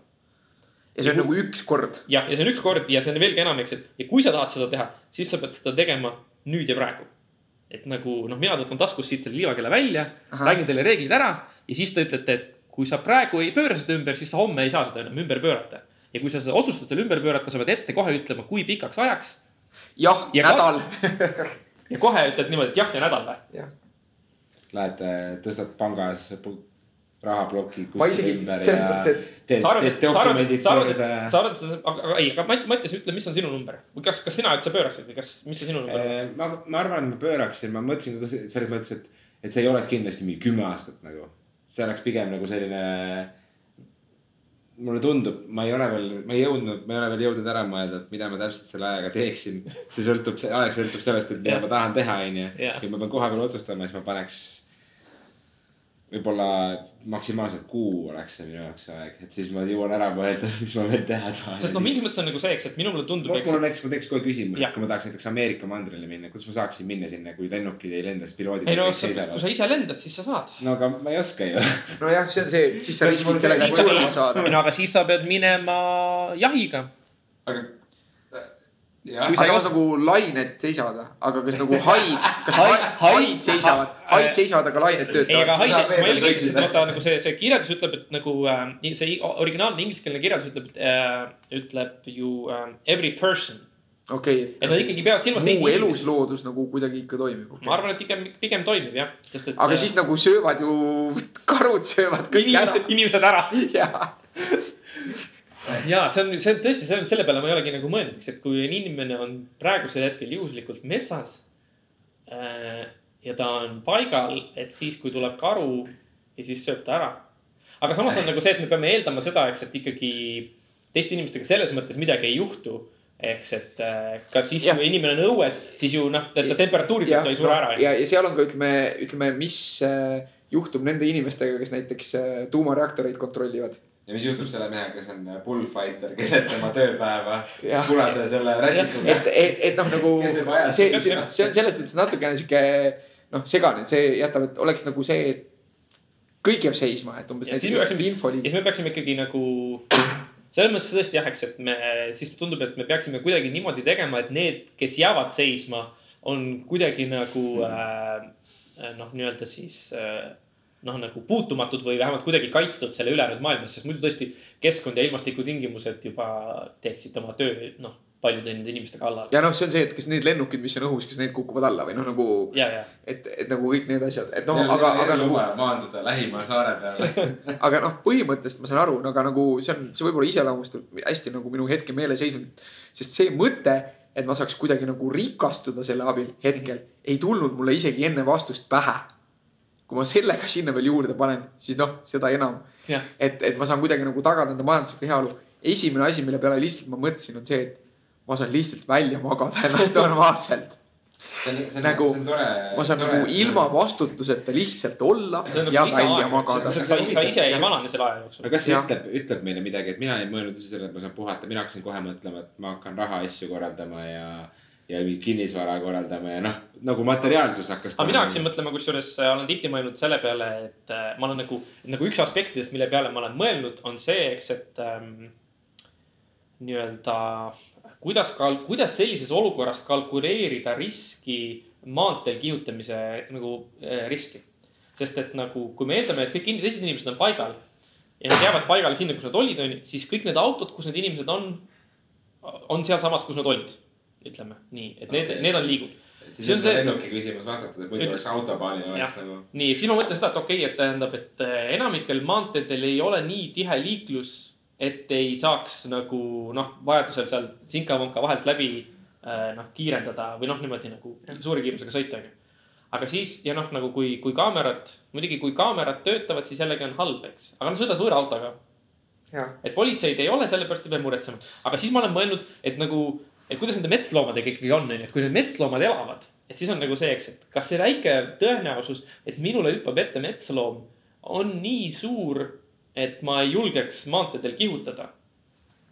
ja see on nagu üks kord. jah, ja see on üks kord ja see on veelgi enam, eks, et ja kui sa tahad seda teha, siis sa pead seda tegema nüüd ja praegu. Et nagu noh, mina võtan taskust siit selle liivakella välja, räägin teile reeglid ära ja siis te ütlete, et kui sa praegu ei pööra seda ümber, siis sa homme ei saa seda enam ümber pöörata. ja kui sa seda otsustad selle ümber pöörata, sa pead ette kohe ütlema, kui pikaks ajaks jah, Ja nädal. ja kohe ütled niimoodi, et jah ja nädal või. Lähed, tõstad pangas rahaploki Ma isegi selles ja mõttes, et- sa arvad, sa arvad, sa arvad, sa arvad, aga, ei, aga Mat- Mattias, ütle, mis on sinu number või kas, kas sina üldse pööraksid või kas, mis see sinu number on? Eh, ma, ma arvan, et ma pööraksin, ma mõtlesin ka se- selles mõttes, et, et see ei oleks kindlasti mingi kümme aastat nagu. see oleks pigem nagu selline. mulle tundub, ma ei ole veel, ma ei jõudnud, ma ei ole veel jõudnud ära mõelda, et mida ma täpselt selle ajaga teeksin. see sõltub, see aeg sõltub sellest, et mida Jah. ma tahan teha, onju. Jah. ja ma pean kohapeal otsustama, siis ma paneks. Võib-olla maksimaalselt kuu oleks see minu jaoks aeg, et siis ma jõuan ära mõelda, mis ma veel teha tahan. sest noh, mingis mõttes on nagu see, eks, et minule tundub, mul on näiteks, ma teeks kohe küsimuse, kui ma tahaks näiteks Ameerika mandrile minna, kuidas ma saaksin minna sinna, kui lennukid ei lenda, siis piloodid ei no sa, kui sa. ise lendad, siis sa saad. no aga ma ei oska ju. nojah, see on see, siis sa riskid sellega, et surma saada. no aga siis sa pead minema jahiga. aga. Jah ei ei os- nagu lained seisavad, aga kas nagu haid, kas Haid- haid, haid- haid seisavad, haid seisavad, aga lained ei, aga töötavad. saab ma kirjutasin, kõndida. vaata nagu see, see kirjeldus ütleb, et nagu äh, see i- originaalne ingliskeelne kirjeldus ütleb, et äh, ütleb ju äh, every person. okei, et nad ikkagi peavad silmas muu. elusloodus nagu kuidagi ikka toimib. ma arvan, et pigem, pigem toimib jah, sest et. aga siis nagu söövad ju, karud söövad kõik inimesed, ära. inimesed ära. jaa, ja see on, see on tõesti, see on selle peale ma ei olegi nagu mõelnud, eks, et kui inimene on praegusel hetkel juhuslikult metsas äh,. ja ta on paigal, et siis, kui tuleb karu ja siis sööb ta ära. aga samas on nagu see, et me peame eeldama seda, eks, et ikkagi teiste inimestega selles mõttes midagi ei juhtu. eks, et äh, ka siis, kui inimene on õues, siis ju noh, ta temperatuuri tõttu ei sure ära. ja, ja seal on ka ütleme, ütleme, mis äh, juhtub nende inimestega, kes näiteks äh, tuumareaktoreid kontrollivad. Ja mis juhtub selle mehega, kes on bullfighter keset tema tööpäeva? Punase selle rätikuga. et, et, et noh, nagu see, see, see on selles mõttes natukene sihuke noh, segane, see jätab, et oleks nagu see, et kõik jääb seisma, et umbes Ja siis me peaksime- ikkagi nagu, selles mõttes tõesti jah, eks, et me, siis tundub, et me peaksime kuidagi niimoodi tegema, et need, kes jäävad seisma, on kuidagi nagu äh, noh, nii-öelda siis äh, noh, nagu puutumatud või vähemalt kuidagi kaitstud selle ülejäänud maailmas, sest muidu tõesti keskkond ja ilmastikutingimused juba teeksid oma töö, noh, paljude nende inimeste kallal. ja noh, see on see, et kas need lennukid, mis on õhus, kas need kukuvad alla või noh, nagu, ja, ja, et, et nagu kõik need asjad, et noh, aga, aga nagu, maanduda lähima saare peale. aga noh, põhimõtteliselt ma saan aru, aga nagu see on, see võib-olla iseloomustab hästi nagu minu hetke meeleseisundit. sest see mõte, et ma saaks kuidagi nagu rikastuda selle abil hetkel, ei tulnud mulle isegi enne vastust pähe. Kui ma selle ka sinna veel juurde panen, siis noh, seda enam, et, et ma saan kuidagi nagu tagada enda majanduslikku heaolu. esimene asi, mille peale lihtsalt ma mõtlesin, on see, et ma saan lihtsalt välja magada ennast normaalselt. Nagu- ma saan nagu ilma vastutuseta lihtsalt olla on ja nagu välja magada sa, sa, sa ise ei vanane selle aja jooksul. aga kas see ütleb, ütleb meile midagi, et mina ei mõelnud üldse sellele, et ma saan puhata, mina hakkasin kohe mõtlema, et ma hakkan rahaasju korraldama ja. Ja mingi kinnisvara korraldama ja noh, nagu materiaalsus hakkas. aga mina hakkasin mõtlema, kusjuures äh, olen tihti mõelnud selle peale, et äh, ma olen nagu, nagu üks aspektidest, mille peale ma olen mõelnud, on see, eks, et ähm, nii-öelda kuidas kal-, kuidas sellises olukorras kalkuleerida riski maanteel kihutamise nagu äh, riski. sest et nagu, kui me eeldame, et kõik teised inimesed on paigal ja nad jäävad paigale sinna, kus nad olid, onju, siis kõik need autod, kus need inimesed on, on sealsamas, kus nad olid. Ütleme nii, et need okay., need on liigud siis on see lennuki küsimus vastatud, et muidu oleks autobaanil oleks nagu. nii, siis ma mõtlen seda, et okei okay,, et tähendab, et äh, enamikel maanteedel ei ole nii tihe liiklus, et ei saaks nagu noh, vajadusel seal sinka-vonka vahelt läbi äh, noh, kiirendada või noh, niimoodi nagu suure kiirusega sõita, onju. aga siis ja noh, nagu kui, kui kaamerad, muidugi kui kaamerad töötavad, siis jällegi on halb, eks, aga no sõidad võõraautoga. jah, et politseid ei ole, sellepärast ei pea muretsema, aga siis ma olen mõelnud, et nagu, et kuidas nende metsloomadega ikkagi on, onju, et kui need metsloomad elavad, et siis on nagu see, eks, et kas see väike tõenäosus, et minule hüppab ette metsloom, on nii suur, et ma ei julgeks maanteedel kihutada.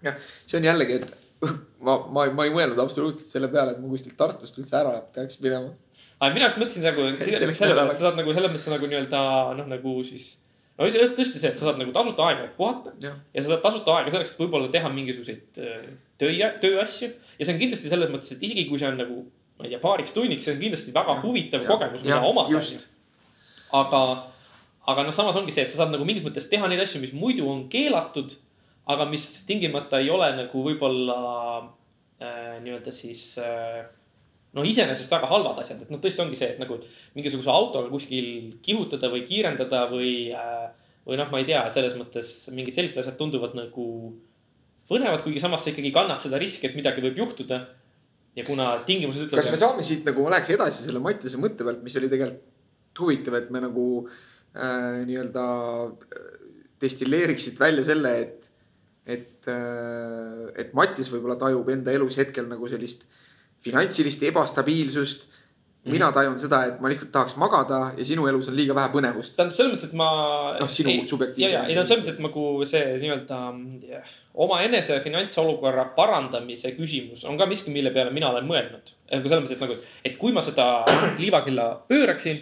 see on jällegi, et ma, ma, ma ei mõelnud absoluutselt selle peale, et ma kuskilt Tartust üldse ära peaks minema. aga mina just mõtlesin nagu, Et sa saad nagu selles mõttes nagu nii-öelda noh, nagu siis no tõesti see, et sa saad nagu tasuta aega puhata jah, ja sa saad tasuta aega selleks, et võib-olla teha mingisuguseid töö, tööasju. ja see on kindlasti selles mõttes, et isegi kui see on nagu, ma ei tea, paariks tunniks, see on kindlasti väga huvitav kogemus, mida omada. aga, aga noh, samas ongi see, et sa saad nagu mingis mõttes teha neid asju, mis muidu on keelatud. aga mis tingimata ei ole nagu võib-olla äh, nii-öelda siis äh, no iseenesest väga halvad asjad, et noh, tõesti ongi see, et nagu et mingisuguse autoga kuskil kihutada või kiirendada või äh, või noh, ma ei tea, selles mõttes mingid sellised asjad tunduvad nagu põnevad, kuigi samas sa ikkagi kannad seda riski, et midagi võib juhtuda. ja kuna tingimused kas me ütlevad, saame siit nagu läheks edasi selle Mattiase mõtte pealt, mis oli tegelikult huvitav, et me nagu äh, nii-öelda äh, destilleeriksid välja selle, et, et äh,, et Mattis võib-olla tajub enda elus hetkel nagu sellist finantsilist ebastabiilsust. Mina tajun seda, et ma lihtsalt tahaks magada ja sinu elus on liiga vähe põnevust. tähendab selles mõttes, et ma. Noh, sinu subjektiivse- ei tähendab selles mõttes, et nagu see nii-öelda jah, omaenese finantsolukorra parandamise küsimus on ka miski, mille peale mina olen mõelnud. nagu selles mõttes, et nagu, et kui ma seda liivakella pööraksin,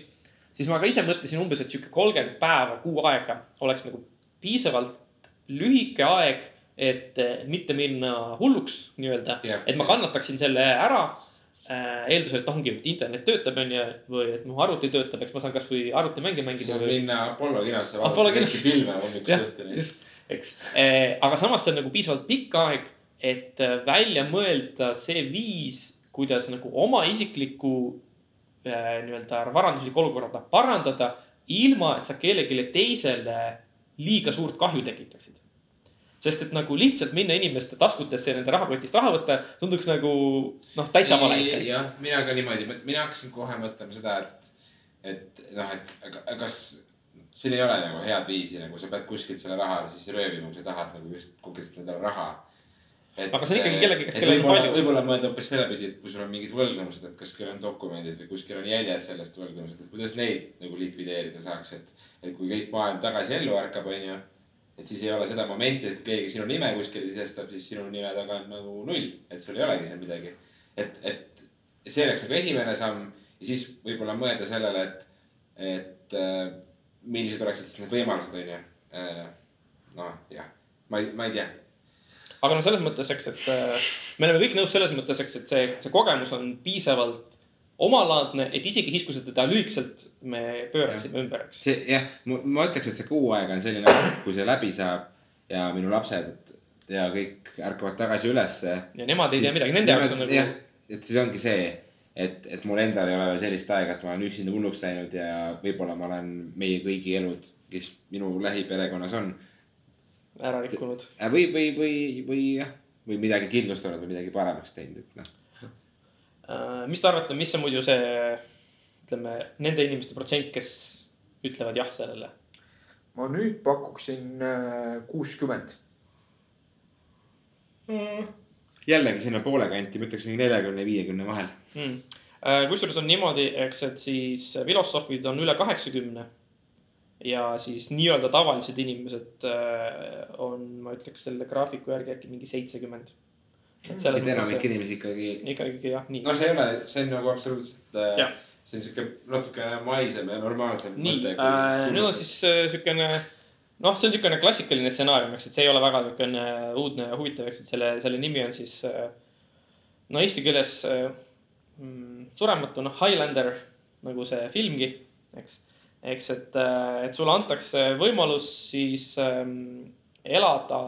siis ma ka ise mõtlesin umbes, et sihuke kolmkümmend päeva, kuu aega oleks nagu piisavalt lühike aeg, et mitte minna hulluks nii-öelda Jah. et ma kannataksin selle ära eeldusel, et noh, ongi, et internet töötab, onju, või et mu arvuti töötab, eks ma saan kasvõi arvutimänge mängida saab või. minna Apollo kinosse vaatama kõiki filme hommikust õhtuni. eks. aga samas see on nagu piisavalt pikk aeg, et äh, välja mõelda see viis, kuidas nagu oma isiklikku äh, nii-öelda varanduslikku olukorda parandada, ilma et sa kellelegi teisele liiga suurt kahju tekitaksid sest et nagu lihtsalt minna inimeste taskutesse ja nende rahakotist raha võtta, tunduks nagu noh, täitsa vale ikka. jah, mina ka niimoodi, mina hakkasin kohe mõtlema seda, et, et noh, et kas siin ei ole nagu head viisi, nagu sa pead kuskilt selle raha siis röövima, kui sa tahad nagu just konkreetselt endale raha. Aga see on ikkagi kellegi käest, kellel on palju. võib-olla mõelda hoopis sellepidi, et kui sul on mingid võlgnemused, et kas kellel on dokumendid või kuskil on jäljed sellest võlgnemusest, et kuidas neid nagu likvideerida saaks, et. et kui kõik maailm tagasi ellu ärkab, onju. Et siis ei ole seda momenti, et kui keegi sinu nime kuskile sisestab, siis sinu nime taga on nagu null, et sul ei olegi seal midagi. et, et see oleks nagu esimene samm ja siis võib-olla mõelda sellele, et, et äh, millised oleksid siis need võimalused, onju. noh, jah, ma ei, ma ei tea aga noh, selles mõttes, eks, et äh, me oleme kõik nõus selles mõttes, eks, et see, see kogemus on piisavalt omalaadne, et isegi siis, kui sa teda lühikeselt me pöörasime ümber, eks. see jah, ma ütleks, et see kuu aega on selline, et kui see läbi saab ja minu lapsed ja kõik ärkavad tagasi ülesse. ja nemad ei tea midagi, nende jaoks on jah nagu,, et siis ongi see, et, et mul endal ei ole veel sellist aega, et ma olen üksinda hulluks läinud ja võib-olla ma olen meie kõigi elud, kes minu lähiperekonnas on. ära rikkunud. või, või, või, või jah, või midagi kindlustanud või midagi paremaks teinud, et noh. Äh, mis te arvate, mis on muidu see, ütleme, nende inimeste protsent, kes ütlevad jah sellele? ma nüüd pakuksin äh, kuuskümmend. jällegi sinna poole kanti, ma ütleks mingi neljakümne, viiekümne vahel. mm.. kusjuures on niimoodi, eks, et siis filosoofid on üle kaheksakümne. ja siis nii-öelda tavalised inimesed äh, on, ma ütleks selle graafiku järgi äkki mingi seitsekümmend. Et selles et enamik inimesi ikkagi, ikkagi jah, nii. No see ei ole, see on nagu absoluutselt äh, see on siuke natukene maisem ja normaalsem nii äh,, nüüd on siis äh, siukene, noh, see on siukene klassikaline stsenaarium, eks, et see ei ole väga niukene uudne ja huvitav, eks, et selle, selle nimi on siis äh, no eesti keeles äh, mm, surematu, noh, Highlander nagu see filmgi, eks. eks, et, et sulle antakse võimalus siis ähm, elada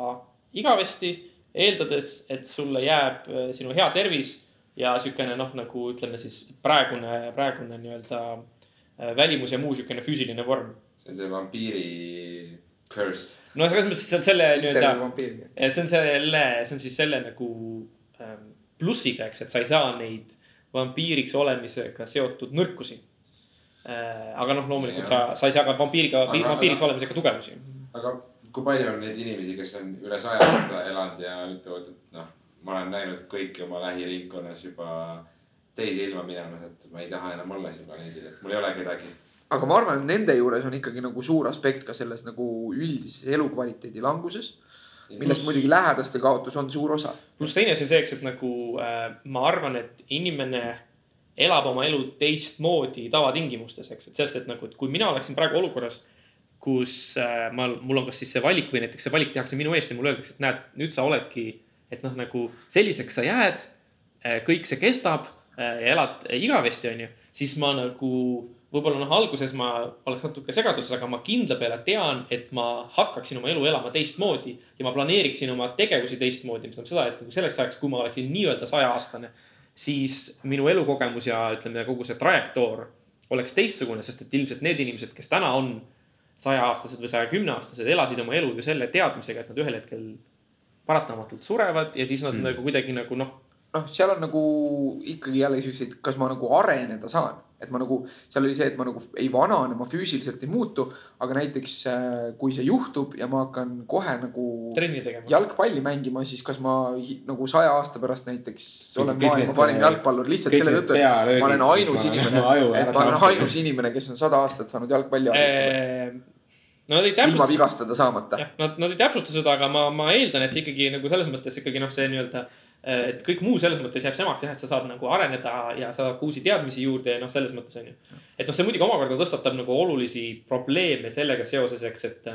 igavesti, eeldades, et sulle jääb äh, sinu hea tervis ja siukene noh, nagu ütleme siis praegune, praegune nii-öelda äh, välimus ja muu siukene füüsiline vorm. see on see vampiiri curse. no selles mõttes, et see on selle nii-öelda see on selle, see on siis selle nagu ähm, plussiga, eks, et sa ei saa neid vampiiriks olemisega seotud nõrkusi äh,. aga noh, loomulikult sa, sa ei saa ka vampiiriga, Aga- vampiiriks olemisega tugevusi. aga kui palju on neid inimesi, kes on üle saja aasta elanud ja ütlevad, et noh, ma olen näinud kõiki oma lähiringkonnas juba teise ilma minemas, et ma ei taha enam olla siin planeedil, et mul ei ole kedagi. aga ma arvan, et nende juures on ikkagi nagu suur aspekt ka selles nagu üldises elukvaliteedi languses, millest muidugi lähedaste kaotus on suur osa. pluss teine asi on see, eks, et nagu äh, ma arvan, et inimene elab oma elu teistmoodi tavatingimustes, eks, et sellest, et nagu, et kui mina oleksin praegu olukorras, kus äh, ma, mul on kas siis see valik või näiteks see valik tehakse minu eest ja mulle öeldakse, et näed, nüüd sa oledki, et noh, nagu selliseks sa jääd. kõik see kestab ja elad igavesti, onju, siis ma nagu võib-olla noh, alguses ma oleks natuke segaduses, aga ma kindla peale tean, et ma hakkaksin oma elu elama teistmoodi ja ma planeeriksin oma tegevusi teistmoodi, mis tähendab seda, et nagu selleks ajaks, kui ma oleksin nii-öelda sajaaastane, siis minu elukogemus ja ütleme, kogu see trajektoor oleks teistsugune, sest et ilmselt need inimesed, kes täna on sajaaastased või saja kümne aastased, elasid oma elu ju selle teadmisega, et nad ühel hetkel paratamatult surevad ja siis nad mm. nagu kuidagi nagu noh. Noh, seal on nagu ikkagi jälle siukseid, kas ma nagu areneda saan. Et ma nagu, seal oli see, et ma nagu ei vanane, ma füüsiliselt ei muutu, aga näiteks äh, kui see juhtub ja ma hakkan kohe nagu jalgpalli mängima, siis kas ma nagu saja aasta pärast näiteks olen maailma parim jalgpallur. Lihtsalt selle tõttu, et ma olen ainus inimene, et ma olen ainus inimene, kes on sada aastat saanud jalgpalli harjutada. no nad ei täpsusta. ilma vigastada saamata. Nad, nad ei täpsusta seda, aga ma, ma eeldan, et see ikkagi nagu selles mõttes ikkagi noh, see nii-öelda äh, Äh, et kõik muu selles mõttes jääb samaks jah, et sa saad nagu areneda ja sa saad uusi teadmisi juurde ja noh, selles mõttes on ju. et noh, see muidugi omakorda tõstatab nagu olulisi probleeme sellega seoses, eks, et,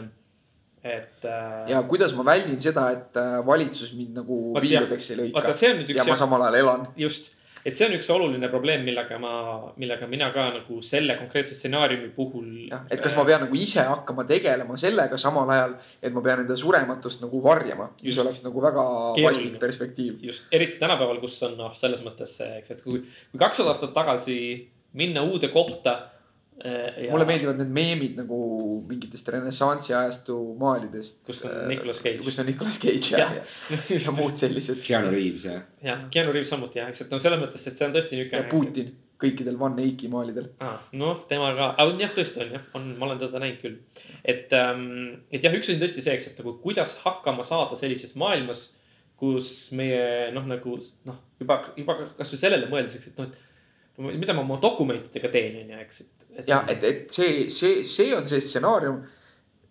et. Äh, ja kuidas ma väldin seda, et äh, valitsus mind nagu viiludeks ei lõika. ja ma samal ajal elan. just et see on üks oluline probleem, millega ma, millega mina ka nagu selle konkreetse stsenaariumi puhul. jah, et kas ma pean nagu ise hakkama tegelema sellega samal ajal, et ma pean enda surematust nagu varjama, mis oleks nagu väga vastik perspektiiv. just, eriti tänapäeval, kus on noh, selles mõttes, eks, et kui, kui kakssada aastat tagasi minna uude kohta ja... mulle meeldivad need meemid nagu mingitest renessansi ajastu maalidest. kus on äh, Nicolas Cage. kus on Nicolas Cage ja, ja, ja, ja muud sellised. Keanu Reaves ja. jah, Keanu Reaves samuti jah, eks, et noh, selles mõttes, et see on tõesti niisugune. ja Putin kõikidel One Eiki maalidel ah,. noh, tema ka, jah, tõesti on jah, on, ma olen teda näinud küll. et ähm,, et jah, üks asi on tõesti see, eks, et nagu kuidas hakkama saada sellises maailmas, kus meie noh, nagu noh, juba, juba kasvõi sellele mõeldes, eks, et noh, et mida ma oma dokumentidega teen, on ju, eks, et, et. ja et, et see, see, see on see stsenaarium,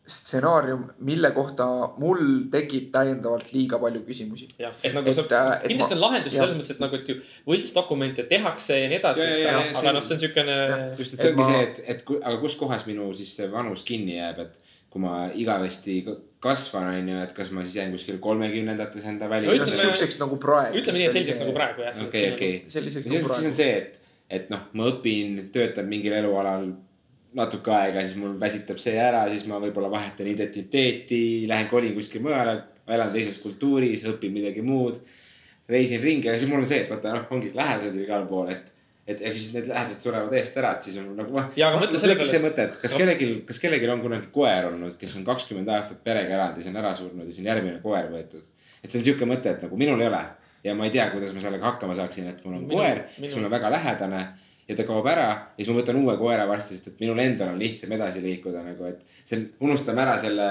stsenaarium, mille kohta mul tekib täiendavalt liiga palju küsimusi. jah, et nagu et, sa, äh, kindlasti on lahendus ja. selles mõttes, et nagu, et ju võltsdokumente tehakse ja nii edasi, aga noh, see on siukene. just, et see ongi ma... see, et, et aga kus kohas minu siis see vanus kinni jääb, et kui ma igavesti kasvan, on ju, et kas ma siis jään kuskil kolmekümnendates enda väli no,. siukseks nagu praegu. ütleme nii, selliseks nagu praegu jah. okei, okei. nagu siis on see, et et noh, ma õpin, töötan mingil elualal natuke aega, siis mul väsitab see ära, siis ma võib-olla vahetan identiteeti, lähen kolin kuskile mujale, elan teises kultuuris, õpin midagi muud. reisin ringi, aga siis mul on see, et vaata noh, ongi lähedased ju igal pool, et, et ja siis need lähedased surevad eest ära, et siis on nagu. ja aga mõtle selle peale. see mõte, et kas no. kellelgi, kas kellelgi on kunagi koer olnud, kes on kakskümmend aastat perega elanud ja siis on ära surnud ja siis on järgmine koer võetud. et see on sihuke mõte, et nagu minul ei ole ja ma ei tea, kuidas ma sellega hakkama saaksin, et mul on minu, koer, kes mul on väga lähedane ja ta kaob ära ja siis ma võtan uue koera varsti, sest et minul endal on lihtsam edasi liikuda nagu, et see unustame ära selle,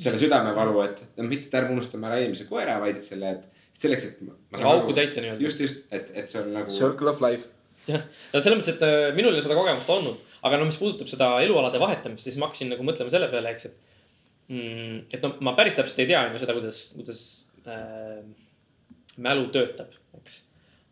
selle südamevalu, et no mitte, et ärme unustame ära eelmise koera, vaid selle, et selleks, et. auku täita nii-öelda. just, just, et, et see on nagu. Circle of life. jah, no selles mõttes, et äh, minul ei ole seda kogemust olnud, aga no mis puudutab seda elualade vahetamist, siis ma hakkasin nagu mõtlema selle peale, eks, et mm,. et no ma päris täpselt ei tea on ju seda, kuidas, kuidas äh, mälu töötab, eks.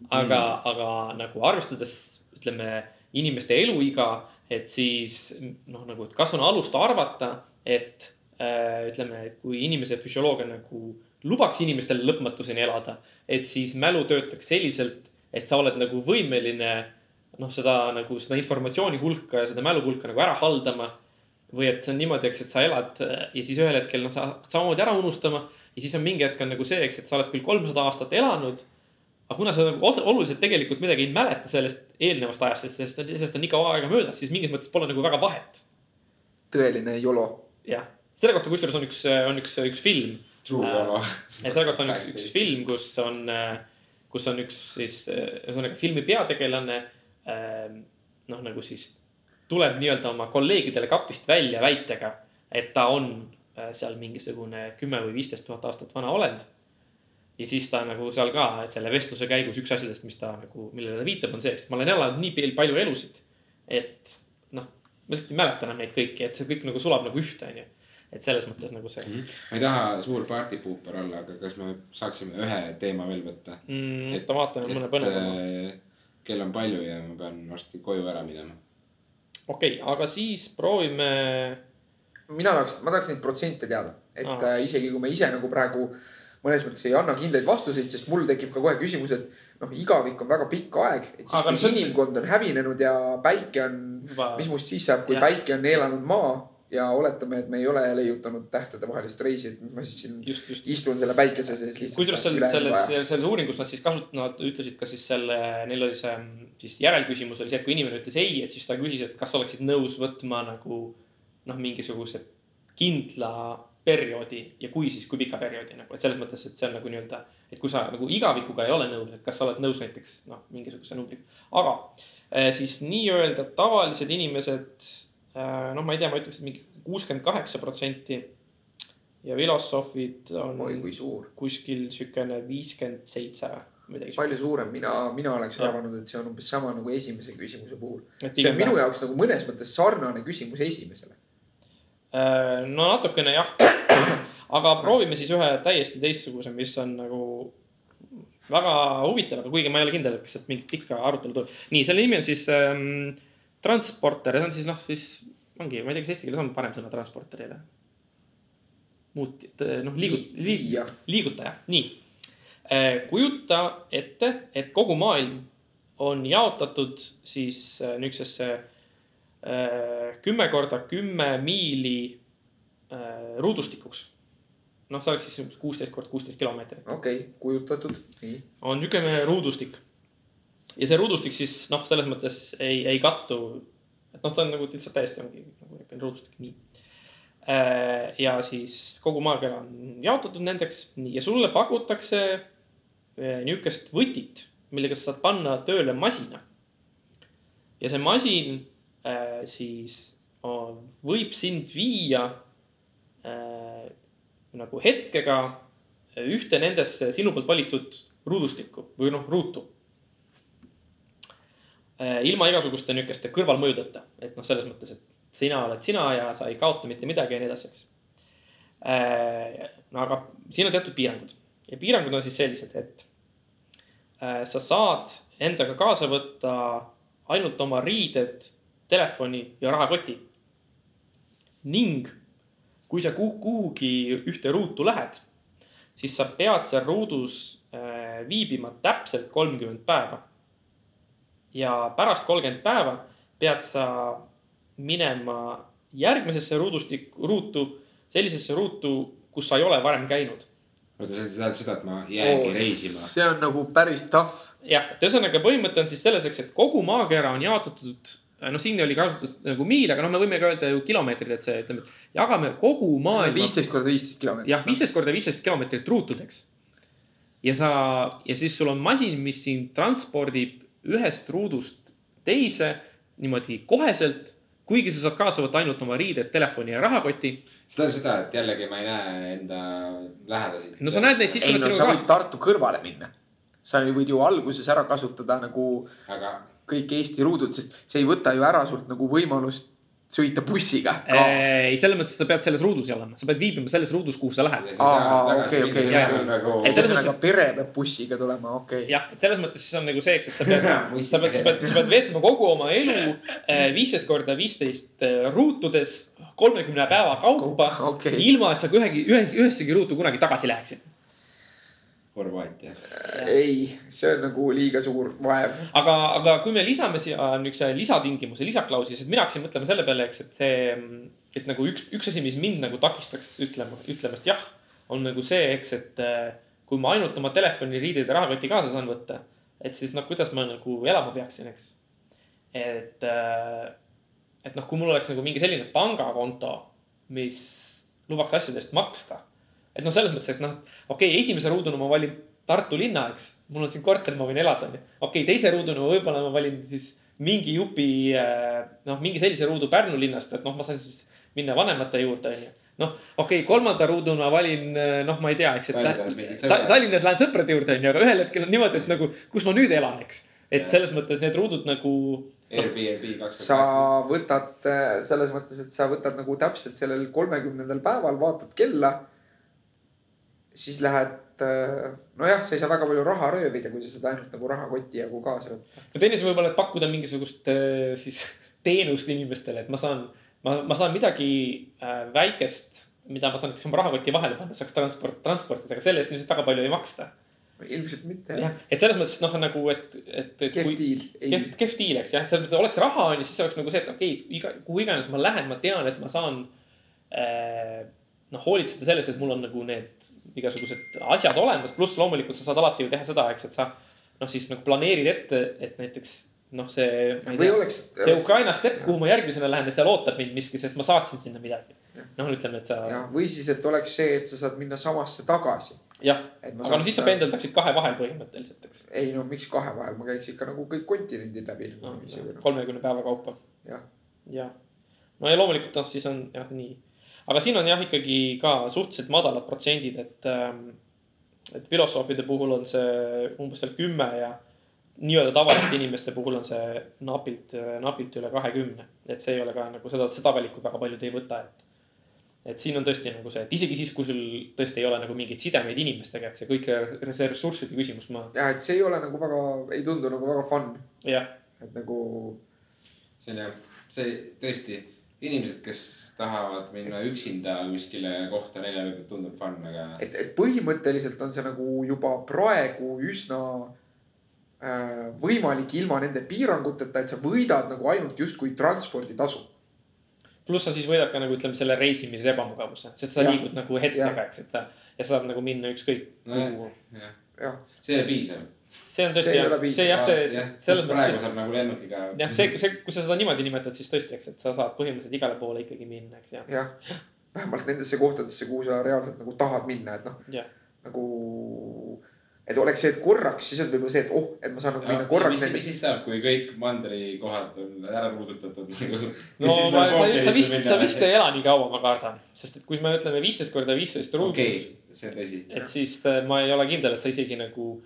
aga mm., aga nagu arvestades, ütleme inimeste eluiga, et siis noh, nagu, et kas on alust arvata, et äh, ütleme, et kui inimese füsioloogia nagu lubaks inimestel lõpmatuseni elada, et siis mälu töötaks selliselt, et sa oled nagu võimeline noh, seda nagu seda informatsiooni hulka ja seda mälu hulka nagu ära haldama. Või et see on niimoodi, eks, et sa elad ja siis ühel hetkel noh, sa hakkad samamoodi ära unustama ja siis on mingi hetk on nagu see, eks, et sa oled küll kolmsada aastat elanud. aga kuna sa nagu oluliselt tegelikult midagi ei mäleta sellest eelnevast ajast, sest sellest on, sellest on nii kaua aega möödas, siis mingis mõttes pole nagu väga vahet. tõeline YOLO. jah, selle kohta kusjuures on üks, on üks, üks film. True YOLO. selle kohta on üks, üks film, kus on, kus on üks siis ühesõnaga filmi peategelane. noh, nagu siis tuleb nii-öelda oma kolleegidele kapist välja väitega, et ta on Äh, seal mingisugune kümme või viisteist tuhat aastat vana olend. ja siis ta nagu seal ka selle vestluse käigus üks asjadest, mis ta nagu, millele ta viitab, on see, et ma olen elanud nii palju elusid. et noh, ma lihtsalt ei mäleta enam neid kõiki, et see kõik nagu sulab nagu ühte, onju et selles mõttes nagu see mm. -hmm. ma ei taha suur partypuuper olla, aga kas me saaksime ühe teema veel võtta mm,? et vaatame mõne põnevama. Äh, kell on palju ja ma pean varsti koju ära minema. Okei okay,, aga siis proovime mina tahaks, ma tahaks neid protsente teada, et Aa. äh, isegi kui me ise nagu praegu mõnes mõttes ei anna kindlaid vastuseid, sest mul tekib ka kohe küsimus, et noh, igavik on väga pikk aeg, et siis Aga kui inimkond on hävinenud ja päike on, mis must siis saab, kui Jah. päike on neelanud maa ja oletame, et me ei ole leiutanud tähtedevahelist reisi, et ma siis siin just, just. istun selle päikese sees lihtsalt. kusjuures seal selles, selles uuringus nad siis kasut-, nad ütlesid ka siis selle, neil oli see siis järelküsimus oli see, et kui inimene ütles ei, et siis ta küsis, et kas oleksid nõus võtma nagu noh, mingisuguse kindla perioodi ja kui, siis kui pika perioodi nagu, et selles mõttes, et see on nagu nii-öelda, et kui sa nagu igavikuga ei ole nõus, et kas sa oled nõus näiteks noh, mingisuguse numbriga. aga eh, siis nii-öelda tavalised inimesed, noh, ma ei tea, ma ütleks, et mingi kuuskümmend kaheksa protsenti ja filosoofid on oi kui suur, kuskil siukene viiskümmend seitse midagi. palju suurem, mina, mina oleks Jah. arvanud, et see on umbes sama nagu esimese küsimuse puhul. see on minu jaoks nagu mõnes mõttes sarnane küsimus esimesele. Äh, no natukene jah, aga proovime siis ühe täiesti teistsuguse, mis on nagu väga huvitav, aga kuigi ma ei ole kindel, kas sealt mingit pikka arutelu tuleb. nii, selle nimi on siis ähm, transporter ja see on siis noh, siis ongi, ma ei tea, kas eesti keeles on parem sõna transporterile. muut-, noh liigut-, viia, liigutaja, nii. kujuta ette, et kogu maailm on jaotatud siis äh, niisugusesse kümme korda kümme miili ruudustikuks. noh, see oleks siis kuusteist korda kuusteist kilomeetrit, okei okay,, kujutatud, nii. on niisugune ruudustik. ja see ruudustik siis noh, selles mõttes ei, ei kattu, et noh, ta on nagu lihtsalt täiesti ongi nagu niisugune ruudustik, nii. ja siis kogu maakera on jaotatud nendeks, nii, ja sulle pakutakse eh, niisugust võtit, millega sa saad panna tööle masina. ja see masin äh, siis võib sind viia äh, nagu hetkega ühte nendesse sinu poolt valitud ruudustikku või noh, ruutu. Ilma igasuguste niisuguste kõrvalmõjudeta, et noh, selles mõttes, et sina oled sina ja sa ei kaota mitte midagi ja nii edasi, eks. no aga siin on teatud piirangud ja piirangud on siis sellised, et äh, sa saad endaga kaasa võtta ainult oma riided, telefoni ja rahakoti. ning kui sa kuhu- kuhugi ühte ruutu lähed, siis sa pead seal ruudus äh, viibima täpselt kolmkümmend päeva. Ja pärast kolmkümmend päeva pead sa minema järgmisesse ruudustik, ruutu, sellisesse ruutu, kus sa ei ole varem käinud. oota, see tähendab seda, et ma jäängi reisima. see on nagu päris tough. jah, et ühesõnaga põhimõte on siis selles, eks, et kogu maakera on jaotatud, noh, siin oli kasutatud nagu miil, aga noh, me võime ka öelda ju kilomeetrid, et see ütleme, et jagame kogu maailma. viisteist korda viisteist kilomeetrit. jah, viisteist korda viisteist kilomeetrit ruutudeks. ja sa, ja siis sul on masin, mis sind transpordib ühest ruudust teise niimoodi koheselt. kuigi sa saad kaasa võtta ainult oma riided, telefoni ja rahakoti. see tähendab seda, et jällegi ma ei näe enda lähedasi. no sa näed neid siis, kui ei nad no sinuga sa võid kaasa. Tartu kõrvale minna. sa võid ju alguses ära kasutada nagu aga kõik Eesti ruudud, sest see ei võta ju ära sult nagu võimalust sõita bussiga ka. ei, selles mõttes, et sa pead selles ruudus olema, sa pead viibima selles ruudus, kuhu sa lähed. Okei, okei, ühesõnaga pere peab bussiga tulema, okei okay.. jah, et selles mõttes siis on nagu see, eks, et sa pead, sa pead, sa pead, sa pead veetma kogu oma elu viisteist korda viisteist ruutudes kolmekümne päeva kaupa Okei. ilma, et sa ühegi, ühe, ühessegi ruutu kunagi tagasi läheksid. Horvaatia. ei, see on nagu liiga suur vaev. aga, aga kui me lisame siia niisuguse lisatingimuse, lisaklausli, siis mina hakkasin mõtlema selle peale, eks, et see, et nagu üks, üks asi, mis mind nagu takistaks ütlema, ütlemast jah, on nagu see, eks, et äh, kui ma ainult oma telefoni, riided ja rahakoti kaasa saan võtta, et siis noh, kuidas ma nagu elama peaksin, eks. et, et noh, kui mul oleks nagu mingi selline pangakonto, mis lubaks asjade eest maksta. Et noh, selles mõttes, et noh, okei okay,, esimese ruuduna ma valin Tartu linna, eks. mul on siin korter, ma võin elada, onju. okei okay,, teise ruuduna võib-olla ma valin siis mingi jupi, noh, mingi sellise ruudu Pärnu linnast, et noh, ma saan siis minna vanemate juurde, onju. noh, okei okay,, kolmanda ruuduna valin, noh, ma ei tea, eks, et Tallinnas Ta-. Tallinnas lähen sõprade juurde, onju, aga ühel hetkel on niimoodi, et nagu, kus ma nüüd elan, eks. et Jah. selles mõttes need ruudud nagu, Airbnb kaks sa. võtad äh, selles mõttes, et sa võtad nagu täpselt sellel kolmekümnendal päeval, vaatad kella. Siis lähed, nojah, sa ei saa väga palju raha röövida, kui sa seda ainult nagu rahakoti jagu kaasa võtta. no teine asi võib-olla, et pakkuda mingisugust äh, siis teenust inimestele, et ma saan ma, ma saan midagi äh, väikest, mida ma saan näiteks oma rahakoti vahele panna, saaks transport, transportida, aga selle eest ilmselt väga palju ei maksta. ilmselt mitte. jah, et selles mõttes noh, nagu, et, et, kehv diil. kehv, kehv diil, eks jah, selles mõttes oleks raha on ju, siis oleks nagu see, et okei okay,, iga, kuhu iganes ma lähen, ma tean, et ma saan äh,. noh, hoolitseda selles, et mul on nagu need igasugused asjad olemas, pluss loomulikult sa saad alati ju teha seda, eks, et sa noh, siis nagu planeerid ette, et näiteks noh, see. või oleks. see Ukraina stepp, kuhu ma järgmisena lähen, et seal ootab mind miski, sest ma saatsin sinna midagi noh, ütleme, et sa jah, või siis, et oleks see, et sa saad minna samasse tagasi. jah, aga no siis sa seda- pendeldaksid kahe vahel põhimõtteliselt, eks ei no miks kahe vahel, ma käiks ikka nagu kõik kontinendid läbi no, no,. kolmekümne päeva kaupa. jah, jah, no ja loomulikult noh, siis on jah nii, aga siin on jah ikkagi ka suhteliselt madalad protsendid, et ähm,. et filosoofide puhul on see umbes seal kümme ja nii-öelda tavaliste inimeste puhul on see napilt, napilt üle kahekümne. et see ei ole ka nagu seda, seda valikut väga paljud ei võta, et. et siin on tõesti nagu see, et isegi siis, kui sul tõesti ei ole nagu mingeid sidemeid inimestega, et see kõik see ressursside küsimus, ma ja et see ei ole nagu väga, ei tundu nagu väga fun, jah, et nagu see on jah, see tõesti, inimesed, kes tahavad minna üksinda kuskile kohta, neile võib-olla tundub fun, aga. et, et põhimõtteliselt on see nagu juba praegu üsna äh, võimalik ilma nende piiranguteta, et sa võidad nagu ainult justkui transporditasu. pluss sa siis võidad ka nagu ütleme selle reisimise ebamugavuse, sest sa Jah. liigud nagu hetkega, eks, et sa ja sa saad nagu minna ükskõik jah, jah, see ei ole piisav. See on See tõesti jah see jah, see, jah, selles praegu mõttes, saab nagu lennukiga. jah, see, see, kui sa seda niimoodi nimetad, siis tõesti, eks, et sa saad põhimõtteliselt igale poole ikkagi minna, eks ja, jah, vähemalt nendesse kohtadesse, kuhu sa reaalselt nagu tahad minna, et noh, jah. nagu. et oleks see, et korraks, siis on võib-olla see, et oh, et ma saan nagu minna korraks mis, mis siis saab, kui kõik mandrikohad on ära puudutatud nagu? no ma, sa just, sa vist, sa vist ei ela nii kaua, ma kardan, sest et kui me ütleme viisteist korda viisteist ruutu okei, see on tõsi. et siis äh, ma ei ole kindel, et sa isegi nagu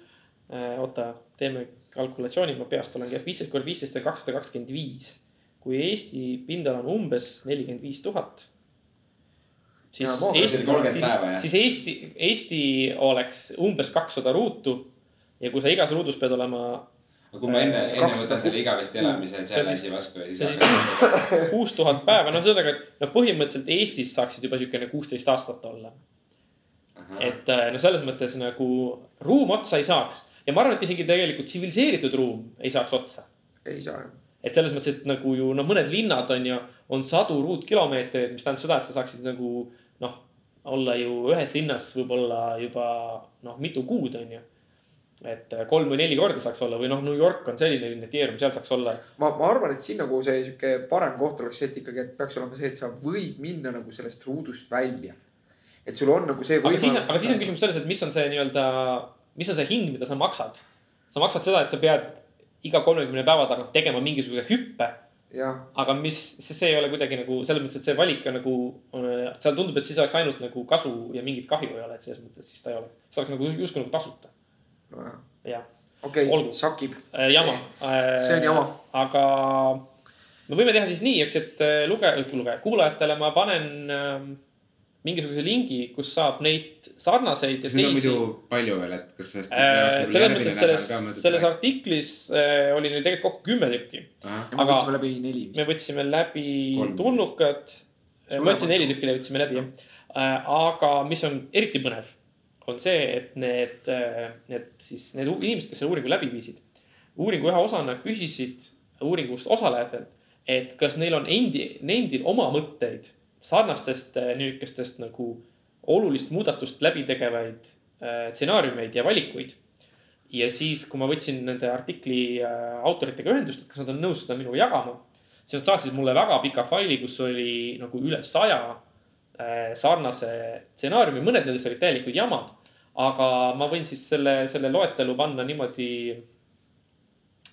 oota, teeme kalkulatsiooni, ma peast olen jah, viisteist korda viisteist on kakssada kakskümmend viis. kui Eesti pindala on umbes nelikümmend viis tuhat. siis ma- Eesti, 30 siis, siis Eesti, Eesti oleks umbes kakssada ruutu. ja kui sa igas ruudus pead olema aga kui ma enne, Siis enne 200 võtan selle igavesti elamise See challenge'i siis- vastu ja see siis on hakkan. kuus tuhat päeva, noh, ühesõnaga, et no põhimõtteliselt Eestis saaksid juba siukene kuusteist aastat olla. et äh, no selles mõttes nagu ruum otsa ei saaks ja ma arvan, et isegi tegelikult tsiviliseeritud ruum ei saaks otsa. ei saa jah. et selles mõttes, et nagu ju noh, mõned linnad on ju, on sadu ruutkilomeetreid, mis tähendab seda, et sa saaksid nagu noh, olla ju ühes linnas võib-olla juba noh, mitu kuud on ju. et äh, kolm või neli korda saaks olla või noh, New York on selline linn, et Jeerum, seal saaks olla. ma, ma arvan, et siin nagu see sihuke parem koht oleks see, et ikkagi, et peaks olema see, et sa võid minna nagu sellest ruudust välja. et sul on nagu see võimalus. aga siis on küsimus selles, et mis on see nii-öelda, mis on see hind, mida sa maksad. sa maksad seda, et sa pead iga kolmekümne päeva tagant tegema mingisuguse hüppe aga mis, see ei ole kuidagi nagu selles mõttes, et see valik on nagu, seal tundub, et siis oleks ainult nagu kasu ja mingit kahju ei ole, et selles mõttes siis ta ei oleks, see oleks nagu justkui nagu tasuta, jah okei sakib. äh,. jama. see on jama.. aga me võime teha siis nii, eks, et äh, luge-, luge-, kuulajatele ma panen äh, mingisuguse lingi, kus saab neid sarnaseid ja seda on teisi muidu palju veel, et kas sellest. Äh, selles mõttes selles, selles artiklis äh, oli neil tegelikult kokku kümme tükki. ja me Aga- võtsime läbi neli me vist. võtsime läbi Kolm. tulnukad. ma Suuremad. ütlesin neli tükki võtsime läbi jah. aga mis on eriti põnev, on see, et need, need siis need inimesed, kes selle uuringu läbi viisid. uuringu ühe osana küsisid uuringust osalejatelt, et kas neil on endi, nendil oma mõtteid sarnastest äh, niisugustest nagu olulist muudatust läbi tegevaid äh, stsenaariumeid ja valikuid ja siis, kui ma võtsin nende artikli äh, autoritega ühendust, et kas nad on nõus seda minuga jagama, siis nad saatsid mulle väga pika faili, kus oli nagu üle saja sarnase stsenaariumi, mõned nendest olid täielikud jamad. aga ma võin siis selle, selle loetelu panna niimoodi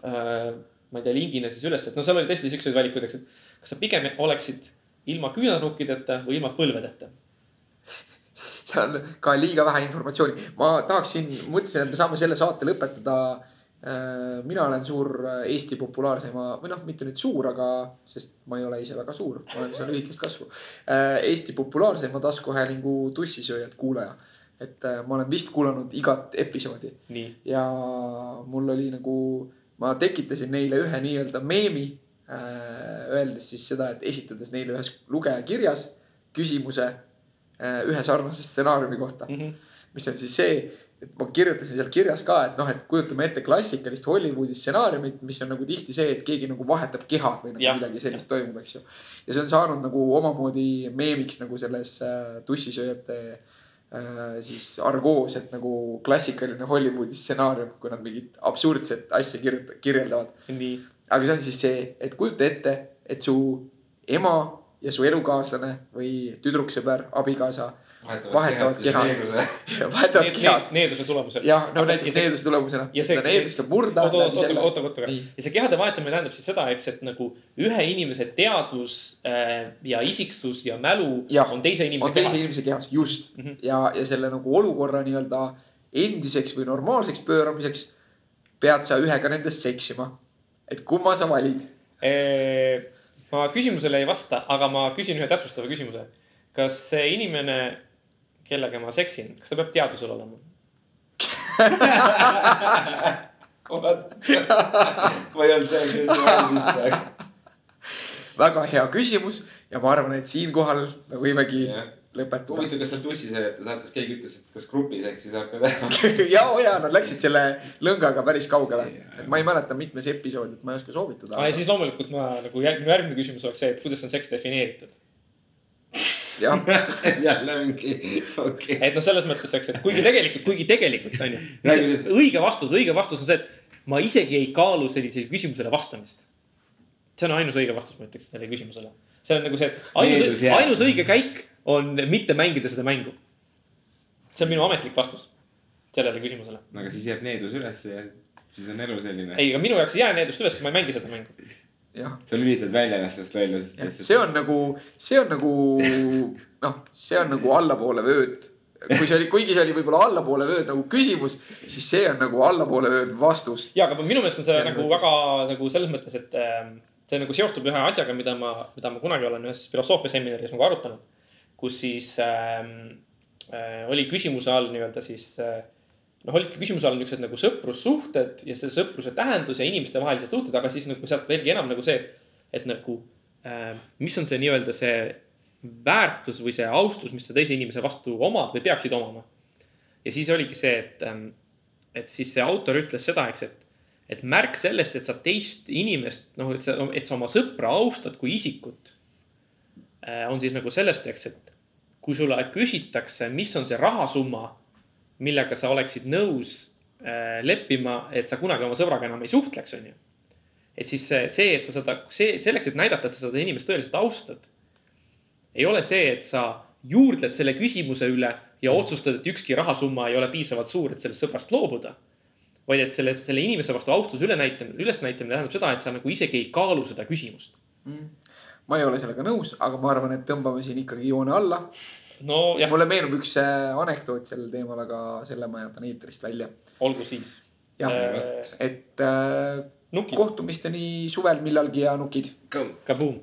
äh,. ma ei tea, lingina siis üles, et no seal oli tõesti siukseid valikuid, eks, et kas sa pigem oleksid ilma küünarnukkideta või ilma põlvedeta. seal on ka liiga vähe informatsiooni. ma tahaksin, mõtlesin, et me saame selle saate lõpetada. mina olen suur Eesti populaarseima või noh, mitte nüüd suur, aga, sest ma ei ole ise väga suur, ma olen seal lühikest kasvu. Eesti populaarseima taskuhäälingu tussisööjad kuulaja. et äh, ma olen vist kuulanud igat episoodi ja mul oli nagu, ma tekitasin neile ühe nii-öelda meemi äh, öeldes siis seda, et esitades neile ühes lugejakirjas küsimuse äh, ühe sarnase stsenaariumi kohta, Mhm. mis on siis see, et ma kirjutasin seal kirjas ka, et noh, et kujutame ette klassikalist Hollywoodi stsenaariumit, mis on nagu tihti see, et keegi nagu vahetab kehad või nagu Jah. midagi sellist toimub, eks ju. ja see on saanud nagu omamoodi meemiks nagu selles äh, tussisööjate äh, siis argoos, et nagu klassikaline Hollywoodi stsenaarium, kui nad mingit absurdset asja kirjuta-, kirjeldavad. nii, aga see on siis see, et kujuta ette, et su ema ja su elukaaslane või tüdruksõber, abikaasa vahetavad kehad, vahetavad need, kehad need, needuse tulemusel. jah, no näiteks needuse tulemusena. ja see- needust saab murda. oota, oota, oota, oota, oota, ja see kehade vahetamine tähendab siis seda, eks, et nagu ühe inimese teadvus äh, ja isiksus ja mälu Jah, on teise inimese on teise kehas. inimese kehas, just mm. -hmm. ja, ja selle nagu olukorra nii-öelda endiseks või normaalseks pööramiseks pead sa ühega nendest seksima. Et kumma sa valid? ma küsimusele ei vasta, aga ma küsin ühe täpsustava küsimuse. kas see inimene, kellega ma seksin, kas ta peab teadvusel olema? ma ei olnud seal, kes valmis praegu. väga hea küsimus ja ma arvan, et siinkohal me võimegi Jah. lõpetada. huvitav, kas seal tussisööjate saates keegi ütles, et kas grupiseksi saab ka teha? ja, ja nad läksid selle lõngaga päris kaugele. et ma ei mäleta, mitmes episood, et ma ei oska soovitada aa, ja siis loomulikult ma nagu järgmine, järgmine küsimus oleks see, et kuidas on seks defineeritud. jah, jälle mingi, okei. et noh, selles mõttes, eks, et kuigi tegelikult, kuigi tegelikult on ju õige vastus, õige vastus on see, et ma isegi ei kaalu sellisele küsimusele vastamist. see on ainus õige vastus, ma ütleks sellele küsimusele. see on nagu see, et ainus, ainus õige käik on mitte mängida seda mängu. see on minu ametlik vastus sellele küsimusele. aga siis jääb needus ülesse ja siis on elu selline. ei, aga minu jaoks ei jää needust üles, ma ei mängi seda mängu. jah. sa lülitad välja ennast sellest välja, sest see on nagu, see on nagu noh, see on nagu allapoole vööd. kui see oli, kuigi see oli võib-olla allapoole vööd nagu küsimus, siis see on nagu allapoole vööd vastus. ja, aga minu meelest on see Selles nagu mõttes. väga nagu selles mõttes, et ähm, see nagu seostub ühe asjaga, mida ma, mida ma kunagi olen ühes filosoofia seminaris nagu arutanud. Kus siis ähm, äh, oli küsimuse all nii-öelda siis äh, noh, olidki küsimuse all niisugused nagu sõprussuhted ja see sõpruse tähendus ja inimestevahelised suhted, aga siis nagu sealt veelgi enam nagu see, et, et nagu äh, mis on see nii-öelda see väärtus või see austus, mis sa teise inimese vastu omad või peaksid omama. ja siis oligi see, et, et siis see autor ütles seda, eks, et, et märk sellest, et sa teist inimest, noh, et sa, et sa oma sõpra austad kui isikut. On siis nagu sellest, eks, et kui sulle küsitakse, mis on see rahasumma, millega sa oleksid nõus äh, leppima, et sa kunagi oma sõbraga enam ei suhtleks, on ju. et siis see, see, et sa seda, see selleks, et näidata, et sa seda inimest tõeliselt austad. ei ole see, et sa juurdled selle küsimuse üle ja otsustad, et ükski rahasumma ei ole piisavalt suur, et sellest sõbrast loobuda. vaid et selle, selle inimese vastu austuse ülenäitamine, ülesnäitamine tähendab seda, et sa nagu isegi ei kaalu seda küsimust. Ma ei ole sellega nõus, aga ma arvan, et tõmbame siin ikkagi joone alla. nojah, mulle meenub üks äh, anekdoot sellel teemal, aga selle ma jätan eetrist välja. olgu siis. jah Äh, et äh, nukid, kohtumisteni suvel millalgi ja nukid. kabuum.